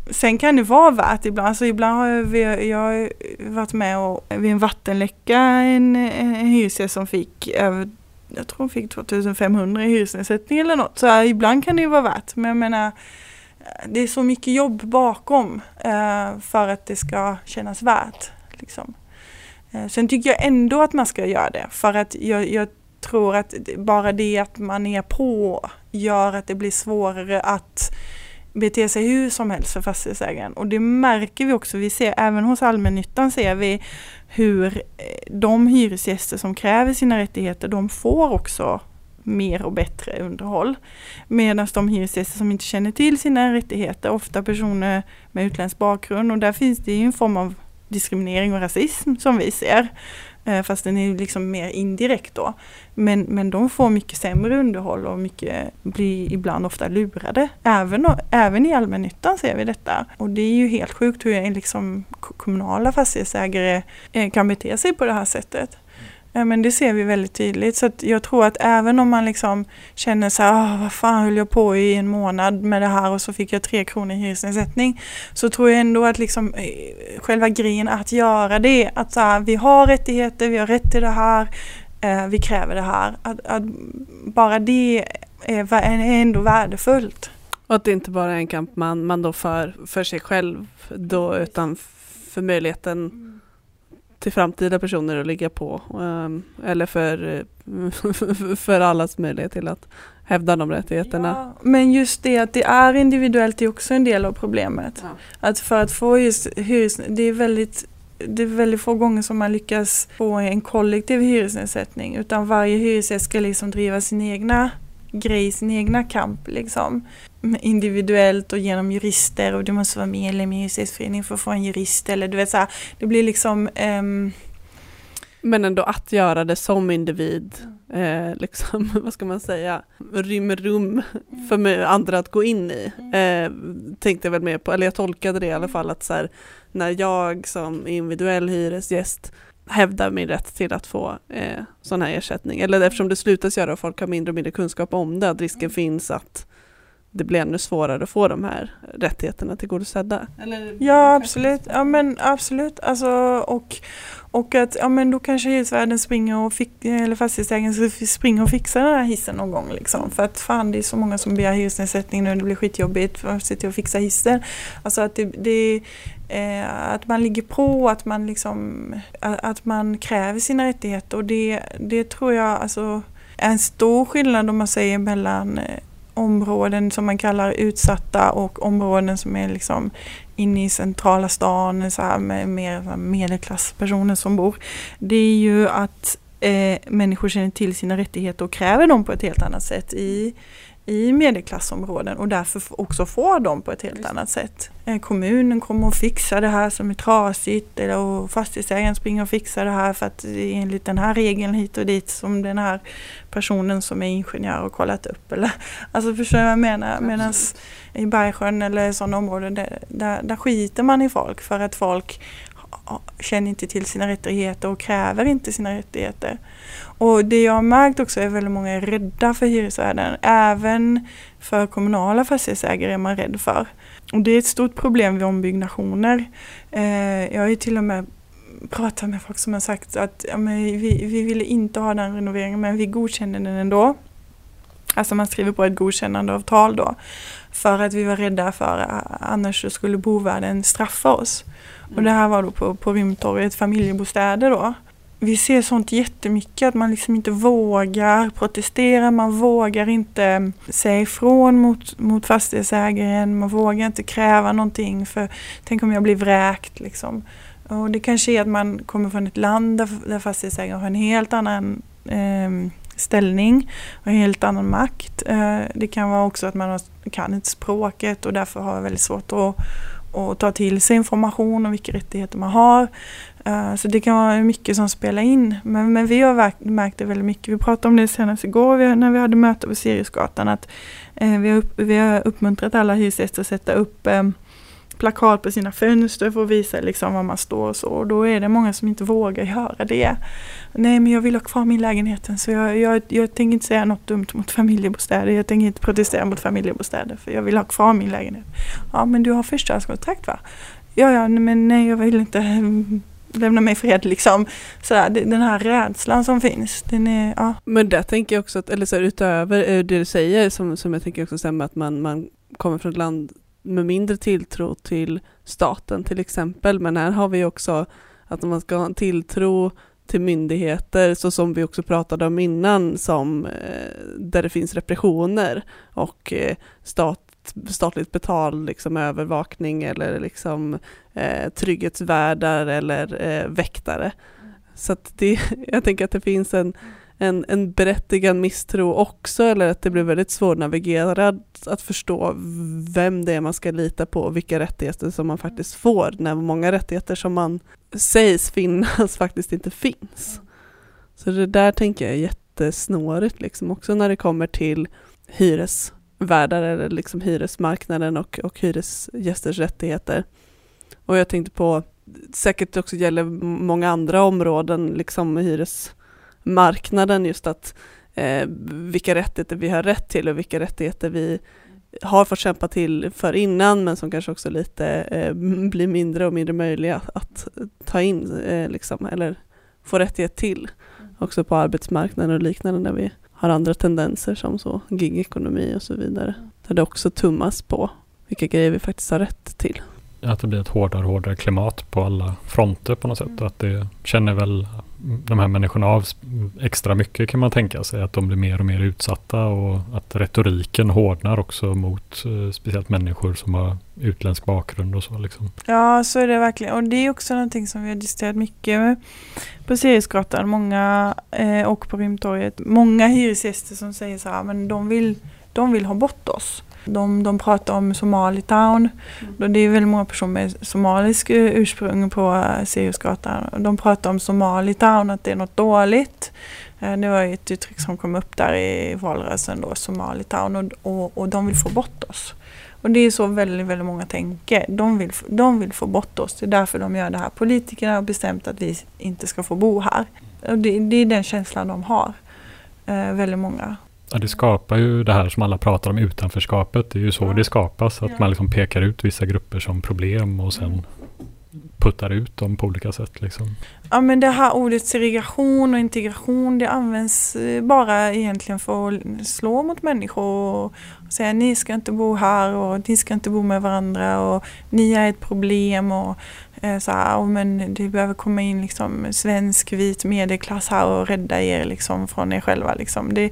Sen kan det vara värt ibland, alltså ibland har jag, jag har varit med och, vid en vattenläcka en, en hyresgäst som fick över, jag tror hon fick 2500 i hyresnedsättning eller något. Så här, ibland kan det ju vara värt, men jag menar eh, det är så mycket jobb bakom eh, för att det ska kännas värt. Liksom. Eh, sen tycker jag ändå att man ska göra det för att jag, jag tror att bara det att man är på gör att det blir svårare att bete sig hur som helst för fastighetsägaren. Och det märker vi också, vi ser även hos allmännyttan ser vi hur eh, de hyresgäster som kräver sina rättigheter, de får också mer och bättre underhåll. Medan de hyresgäster som inte känner till sina rättigheter, ofta personer med utländsk bakgrund och där finns det ju en form av diskriminering och rasism som vi ser. Eh, fast den är liksom mer indirekt då. Men, men de får mycket sämre underhåll och mycket, blir ibland ofta lurade. Även, även i allmännyttan ser vi detta. Och det är ju helt sjukt hur liksom kommunala fastighetsägare eh, kan bete sig på det här sättet. Men det ser vi väldigt tydligt. Så jag tror att även om man liksom känner så här, vad fan höll jag på i en månad med det här och så fick jag tre kronor i hyresnedsättning. Så tror jag ändå att liksom eh, själva grejen att göra det, att så här, vi har rättigheter, vi har rätt till det här, eh, vi kräver det här. Att, att bara det är, är ändå värdefullt. Och att det inte bara är en kamp man, man då för, för sig själv då utan för möjligheten till framtida personer att ligga på. Um, eller för, för allas möjlighet till att hävda de rättigheterna. Ja, men just det att det är individuellt är också en del av problemet. Ja. Att för att få just hyres, det är väldigt det är väldigt få gånger som man lyckas få en kollektiv hyresnedsättning utan varje hyresgäst ska liksom driva sin egna grej, sin egna kamp liksom. Individuellt och genom jurister och du måste vara medlem i hyresgästföreningen för att få en jurist eller du vet så här, det blir liksom um... Men ändå att göra det som individ, eh, liksom, vad ska man säga, rymmer rum för andra att gå in i. Eh, tänkte jag väl mer på, eller jag tolkade det i alla fall att så här, när jag som individuell hyresgäst hävdar min rätt till att få eh, sån här ersättning. Eller eftersom det slutas göra och folk har mindre och mindre kunskap om det, att risken mm. finns att det blir ännu svårare att få de här rättigheterna tillgodosedda. Eller, ja absolut, ja men absolut. Alltså, och, och att ja, men då kanske hyresvärden springer och fick, eller fastighetsägaren springer och fixar den här hissen någon gång. Liksom. För att fan det är så många som begär hyresnedsättning nu, det blir skitjobbigt för att sitta och fixa hissen. Alltså att det, det eh, att man ligger på, att man liksom att man kräver sina rättigheter och det, det tror jag alltså är en stor skillnad om man säger mellan eh, områden som man kallar utsatta och områden som är liksom inne i centrala stan så här med mer medelklasspersoner som bor. Det är ju att eh, människor känner till sina rättigheter och kräver dem på ett helt annat sätt i i medelklassområden och därför också får dem på ett helt Just. annat sätt. Eh, kommunen kommer att fixa det här som är trasigt eller och fastighetsägaren springer och fixar det här för att enligt den här regeln hit och dit som den här personen som är ingenjör har kollat upp. Eller, alltså förstår du vad jag menar? Medan i Bergsjön eller sådana områden där, där, där skiter man i folk för att folk känner inte till sina rättigheter och kräver inte sina rättigheter. Och det jag har märkt också är att väldigt många är rädda för hyresvärden. Även för kommunala fastighetsägare är man rädd för. Och det är ett stort problem vid ombyggnationer. Eh, jag har ju till och med pratat med folk som har sagt att ja, men vi, vi ville inte ha den renoveringen men vi godkänner den ändå. Alltså man skriver på ett godkännandeavtal då. För att vi var rädda för att annars skulle bovärden straffa oss. Och det här var då på, på Rymdtorget, familjebostäder då vi ser sånt jättemycket, att man liksom inte vågar protestera, man vågar inte mm, säga ifrån mot, mot fastighetsägaren, man vågar inte kräva någonting för tänk om jag blir vräkt liksom. Och det kanske är att man kommer från ett land där, där fastighetsägaren har en helt annan eh, ställning och en helt annan makt. Eh, det kan vara också att man har, kan inte språket och därför har väldigt svårt att, och ta till sig information om vilka rättigheter man har. Eh, så det kan vara mycket som spelar in. Men, men vi har märkt det väldigt mycket. Vi pratade om det senast igår när vi hade möte på Siriusgatan. Att, eh, vi, har upp, vi har uppmuntrat alla hyresgäster att sätta upp ehm, plakat på sina fönster för att visa liksom var man står och så. Och då är det många som inte vågar göra det. Nej men jag vill ha kvar min lägenhet så jag, jag, jag tänker inte säga något dumt mot familjebostäder. Jag tänker inte protestera mot familjebostäder för jag vill ha kvar min lägenhet. Ja men du har förstahandskontrakt va? Ja, ja, men nej jag vill inte mm, lämna mig fred liksom. Sådär, den här rädslan som finns. Den är, ja. Men där tänker jag också, att, eller så här, utöver eh, det du säger som, som jag tänker också stämmer att man, man kommer från ett land med mindre tilltro till staten till exempel. Men här har vi också att man ska ha en tilltro till myndigheter så som vi också pratade om innan som eh, där det finns repressioner och eh, stat statligt betald liksom, övervakning eller liksom, eh, trygghetsvärdar eller eh, väktare. Så att det, jag tänker att det finns en, en, en berättigad misstro också, eller att det blir väldigt svårnavigerat att förstå vem det är man ska lita på och vilka rättigheter som man faktiskt får, när många rättigheter som man sägs finnas faktiskt inte finns. Så det där tänker jag är jättesnårigt, liksom, också när det kommer till hyresvärdar eller liksom hyresmarknaden och, och hyresgästers rättigheter. Och jag tänkte på, säkert också gäller många andra områden, liksom hyresmarknaden, just att eh, vilka rättigheter vi har rätt till och vilka rättigheter vi har fått kämpa till för innan, men som kanske också lite eh, blir mindre och mindre möjliga att ta in, eh, liksom, eller få rättighet till, också på arbetsmarknaden och liknande, när vi har andra tendenser som så gigekonomi och så vidare. Där det också tummas på vilka grejer vi faktiskt har rätt till. att det blir ett hårdare och hårdare klimat på alla fronter på något sätt. Och att det känner väl de här människorna av extra mycket kan man tänka sig. Att de blir mer och mer utsatta och att retoriken hårdnar också mot eh, speciellt människor som har utländsk bakgrund och så. Liksom. Ja, så är det verkligen. Och det är också någonting som vi har diskuterat mycket med på Siriusgatan många, eh, och på Rymdtorget. Många hyresgäster som säger så här, men de vill, de vill ha bort oss. De, de pratar om Somalitown. Mm. Det är väldigt många personer med somalisk ursprung på eh, Siriusgatan. De pratar om Somalitown, att det är något dåligt. Eh, det var ett uttryck som kom upp där i valrörelsen då, Somalitown. Och, och, och de vill få bort oss. Och det är så väldigt, väldigt många tänker. De vill, de vill få bort oss. Det är därför de gör det här. Politikerna har bestämt att vi inte ska få bo här. Och det, det är den känslan de har. Eh, väldigt många. Ja, det skapar ju det här som alla pratar om utanförskapet. Det är ju så ja. det skapas. Att ja. man liksom pekar ut vissa grupper som problem och sen puttar ut dem på olika sätt. Liksom. Ja men det här ordet segregation och integration det används eh, bara egentligen för att slå mot människor och säga ni ska inte bo här och ni ska inte bo med varandra och ni är ett problem och eh, så här, och men det behöver komma in liksom svensk vit medelklass här och rädda er liksom från er själva. Liksom. Det,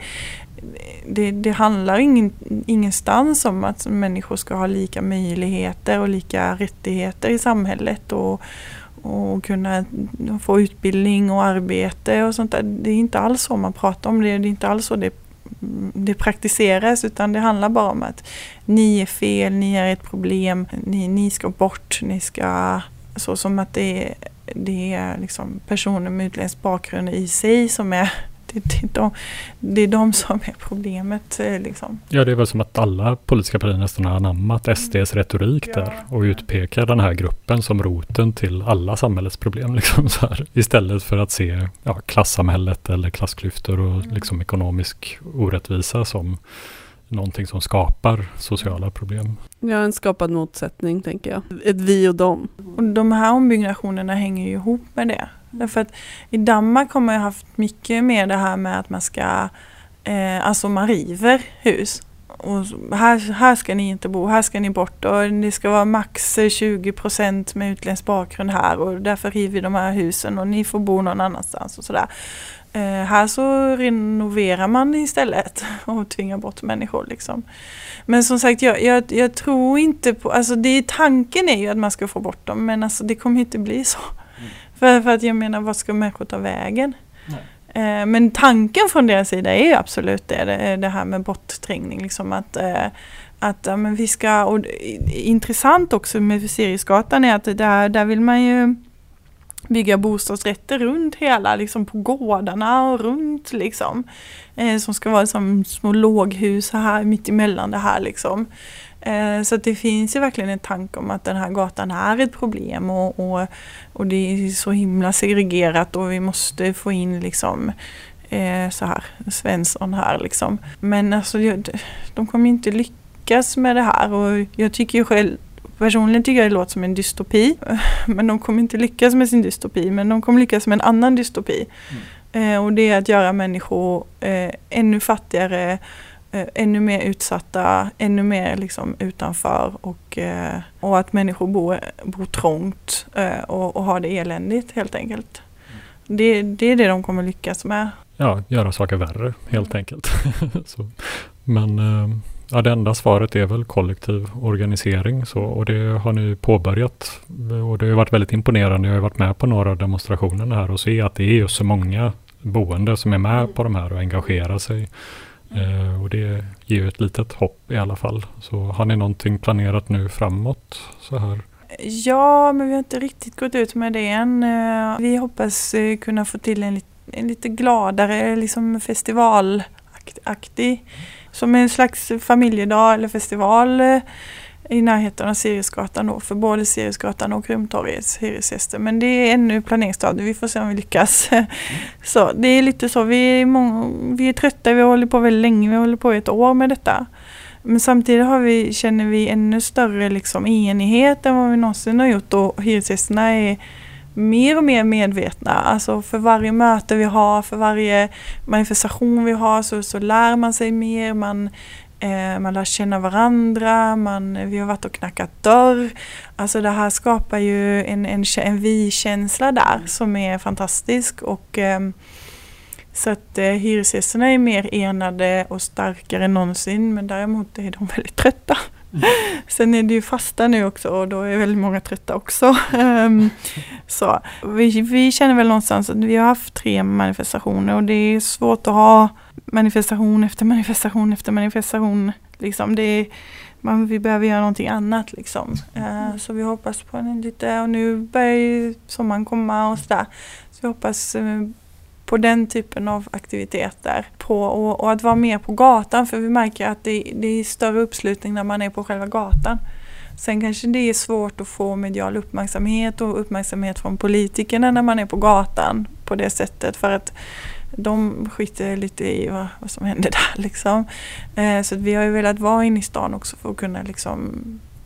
det, det, handlar ingen, ingenstans om att människor ska ha lika möjligheter och lika rättigheter i samhället och, och kunna få utbildning och arbete och sånt där. Det är inte alls så man pratar om det. Det är inte alls så det, det praktiseras utan det handlar bara om att ni är fel, ni är ett problem, ni, ni ska bort, ni ska... Så som att det är, det är liksom personer med utländsk bakgrund i sig som är det, det, är de, det är de som är problemet. Eh, liksom. Ja, det är väl som att alla politiska partier nästan har anammat mm. SDs retorik ja. där och utpekar den här gruppen som roten till alla samhällets problem. Liksom, så här, istället för att se ja, klassamhället eller klassklyftor och mm. liksom, ekonomisk orättvisa som någonting som skapar sociala problem. Ja, en skapad motsättning tänker jag. Ett vi och dem. Och de här ombyggnationerna hänger ju ihop med det. Därför att i Danmark har man ju haft mycket mer det här med att man ska, eh, alltså man river hus. Och här, här ska ni inte bo, här ska ni bort och det ska vara max 20% med utländsk bakgrund här och därför river vi de här husen och ni får bo någon annanstans och sådär. Eh, här så renoverar man istället och tvingar bort människor. Liksom. Men som sagt, jag, jag, jag, tror inte på, alltså det, tanken är ju att man ska få bort dem men alltså det kommer inte bli så. För, för att jag menar, vad ska människor ta vägen? Eh, men tanken från deras sida är ju absolut det, det, det här med bortträngning. Liksom att, eh, att ja, men vi ska, och intressant också med Siriusgatan är att där, där vill man ju bygga bostadsrätter runt hela, liksom på gårdarna och runt liksom. Eh, som ska vara som små låghus här mitt emellan det här liksom. Eh, så det finns ju verkligen en tanke om att den här gatan är ett problem och, och, och det är så himla segregerat och vi måste få in liksom eh, så här, Svensson här liksom. Men alltså de kommer inte lyckas med det här och jag tycker ju själv Personligen tycker jag det låter som en dystopi. Men de kommer inte lyckas med sin dystopi. Men de kommer lyckas med en annan dystopi. Mm. Eh, och det är att göra människor eh, ännu fattigare ännu mer utsatta, ännu mer liksom utanför och, eh, och att människor bor, bor trångt eh, och, och har det eländigt helt enkelt. Det, det är det de kommer lyckas med. Ja, göra saker värre helt enkelt. Men eh, ja, det enda svaret är väl kollektiv organisering så, och det har ni påbörjat. Och det har varit väldigt imponerande. Jag har varit med på några av demonstrationerna här och se att det är just så många boende som är med på de här och engagerar sig. Eh, och det ger ju ett litet hopp i alla fall. Så har ni någonting planerat nu framåt så här? Ja, men vi har inte riktigt gått ut med det än. Eh, vi hoppas eh, kunna få till en, en lite gladare liksom festivalaktig, som en slags familjedag eller festival eh, i närheten av Siriusgatan då, för både Siriusgatan och Krumtorgets hyresgäster. Men det är ännu planeringsstadiet, vi får se om vi lyckas. Så det är lite så, vi är, många, vi är trötta, vi har hållit på väldigt länge, vi har hållit på ett år med detta. Men samtidigt har vi, känner vi ännu större liksom enighet än vad vi någonsin har gjort och hyresgästerna är mer och mer medvetna. Alltså för varje möte vi har, för varje manifestation vi har så, så lär man sig mer. Man, man lär känna varandra, man, vi har varit och knackat dörr. Alltså det här skapar ju en, en, en vi-känsla där som är fantastisk. Och, eh, så att eh, hyresgästerna är mer enade och starkare än någonsin men däremot är de väldigt trötta. Mm. Sen är det ju fasta nu också och då är väldigt många trötta också. um, så vi, vi känner väl någonstans att vi har haft tre manifestationer och det är svårt att ha manifestation efter manifestation efter manifestation. Liksom det är, man, vi behöver göra någonting annat liksom. Uh, så vi hoppas på en lite, och nu börjar ju sommaren komma och sådär. Så vi hoppas uh, på den typen av aktiviteter. På, och, och, att vara mer på gatan för vi märker att det, det är större uppslutning när man är på själva gatan. Sen kanske det är svårt att få medial uppmärksamhet och uppmärksamhet från politikerna när man är på gatan på det sättet för att de skiter lite i vad, vad som händer där. Liksom. Eh, så vi har ju velat vara inne i stan också för att kunna liksom,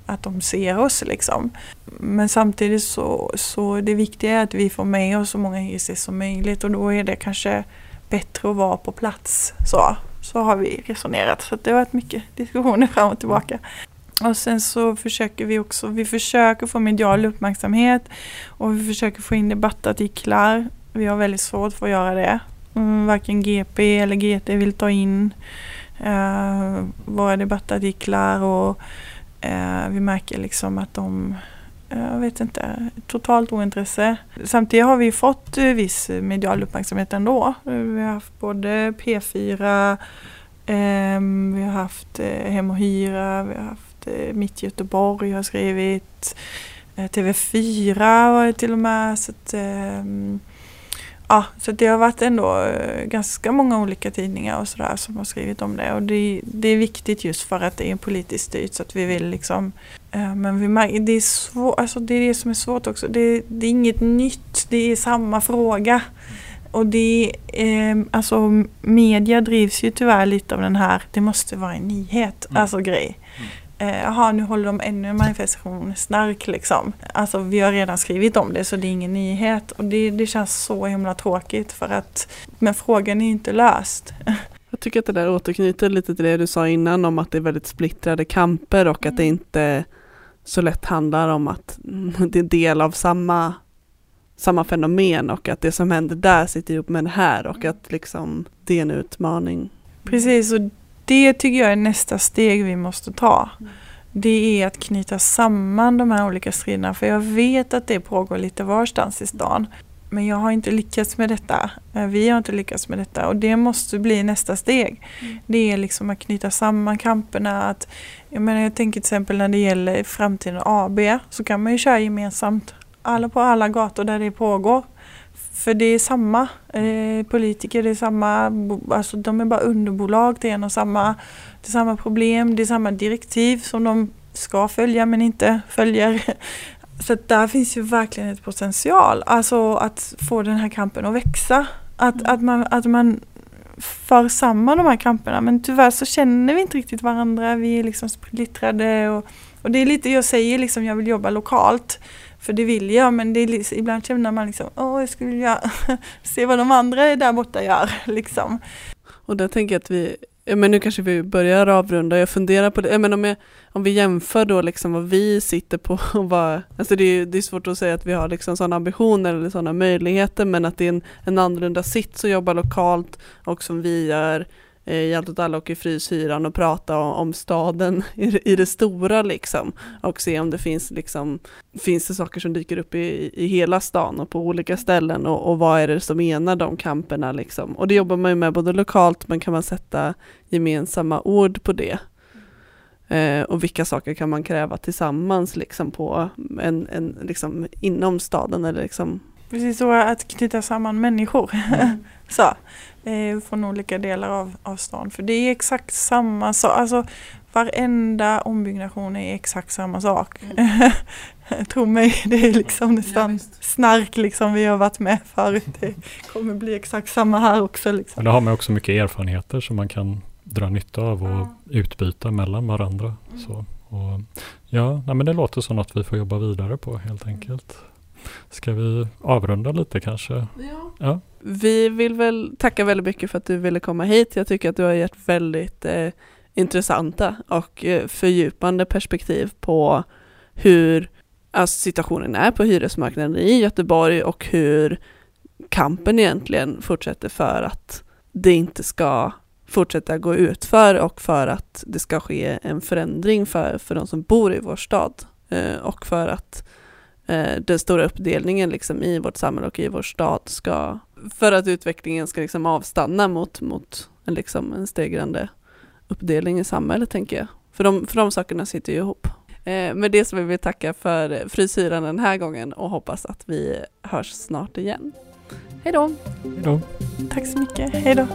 att de ser oss. Liksom. Men samtidigt så, så det viktiga är att vi får med oss så många hyresgäster som möjligt och då är det kanske bättre att vara på plats. Så, så har vi resonerat. Så det har varit mycket diskussioner fram och tillbaka. Och sen så försöker vi också, vi försöker få medial uppmärksamhet och vi försöker få in debattartiklar. Vi har väldigt svårt för att göra det. Mm, varken GP eller GT vill ta in eh, våra debattartiklar och eh, vi märker liksom att de eh, jag vet inte, totalt ointresse. Samtidigt har vi fått eh, viss medial uppmärksamhet ändå. Eh, vi har haft både P4, eh, vi har haft Hem och Hyra, vi har haft Mitt Göteborg har skrivit, TV4 var det till och med. Så att, ehm, Ja, så det har varit ändå eh, ganska många olika tidningar och sådär som har skrivit om det. Och det, det, är viktigt just för att det är politiskt styrt så att vi vill liksom eh, Men vi, det, är svår, alltså det är det som är svårt också. Det, det är inget nytt, det är samma fråga. Och det, eh, alltså media drivs ju tyvärr lite av den här, det måste vara en nyhet, mm. alltså grej. Mm jaha nu håller de ännu en manifestation, snark liksom. Alltså vi har redan skrivit om det så det är ingen nyhet och det, det känns så himla tråkigt för att men frågan är inte löst. Jag tycker att det där återknyter lite till det du sa innan om att det är väldigt splittrade kamper och att det mm. inte så lätt handlar om att det är del av samma, samma fenomen och att det som händer där sitter ihop med det här och att liksom det är en utmaning. Precis, och det tycker jag är nästa steg vi måste ta. Mm. Det är att knyta samman de här olika striderna för jag vet att det pågår lite varstans i stan. Men jag har inte lyckats med detta. Eh, vi har inte lyckats med detta och det måste bli nästa steg. Mm. Det är liksom att knyta samman kamperna. Att, jag, menar, jag tänker till exempel när det gäller framtiden AB så kan man ju köra gemensamt. Alla på alla gator där det pågår. För det är samma eh, politiker, det är samma, alltså de är bara underbolag till en och samma, det är samma problem, det är samma direktiv som de ska följa men inte följer. Så där finns ju verkligen ett potential, alltså att få den här kampen att växa. Att, mm. att, man, att man för samman de här kamperna men tyvärr så känner vi inte riktigt varandra, vi är liksom splittrade och, och det är lite, jag säger liksom jag vill jobba lokalt för det vill jag men det är, ibland känner man liksom, åh jag skulle vilja se vad de andra där borta gör. Liksom. Och där tänker jag att vi, men nu kanske vi börjar avrunda, jag funderar på det, men om, jag, om vi jämför då liksom vad vi sitter på och vad, alltså det är, det är svårt att säga att vi har liksom sådana ambitioner eller sådana möjligheter men att det är en, en annorlunda sits att jobba lokalt och som vi gör eh, i Allt åt alla och i Fryshyran och prata om, staden i, i, det stora liksom. Och se om det finns liksom finns det saker som dyker upp i, i hela stan och på olika ställen och, och vad är det som enar de kamperna liksom. Och det jobbar man ju med både lokalt men kan man sätta gemensamma ord på det? Eh, och vilka saker kan man kräva tillsammans liksom på en, en liksom inom staden eller liksom Precis så att knyta samman människor. Mm. så, eh, från olika delar av, av stan. För det är exakt samma sak. Alltså, varenda ombyggnation är exakt samma sak. Mm. Tro mig, det är liksom nästan ja, snark liksom vi har varit med förut. Det kommer bli exakt samma här också. Liksom. Men då har man också mycket erfarenheter som man kan dra nytta av och ja. utbyta mellan varandra. Mm. Så, och, ja, nej, men det låter som att vi får jobba vidare på helt enkelt. Ska vi avrunda lite kanske? Ja. ja. Vi vill väl tacka väldigt mycket för att du ville komma hit. Jag tycker att du har gett väldigt eh, intressanta och eh, fördjupande perspektiv på hur alltså, situationen är på hyresmarknaden i Göteborg och hur kampen egentligen fortsätter för att det inte ska fortsätta gå ut för och för att det ska ske en förändring för, för de som bor i vår stad eh, och för att den stora uppdelningen liksom i vårt samhälle och i vår stad ska, för att utvecklingen ska liksom avstanna mot, mot en, liksom en stegrande uppdelning i samhället tänker jag. För de, för de sakerna sitter ju ihop. Eh, med det så vill vi tacka för frisyren den här gången och hoppas att vi hörs snart igen. Hej då! Hej då! Tack så mycket. Hej då!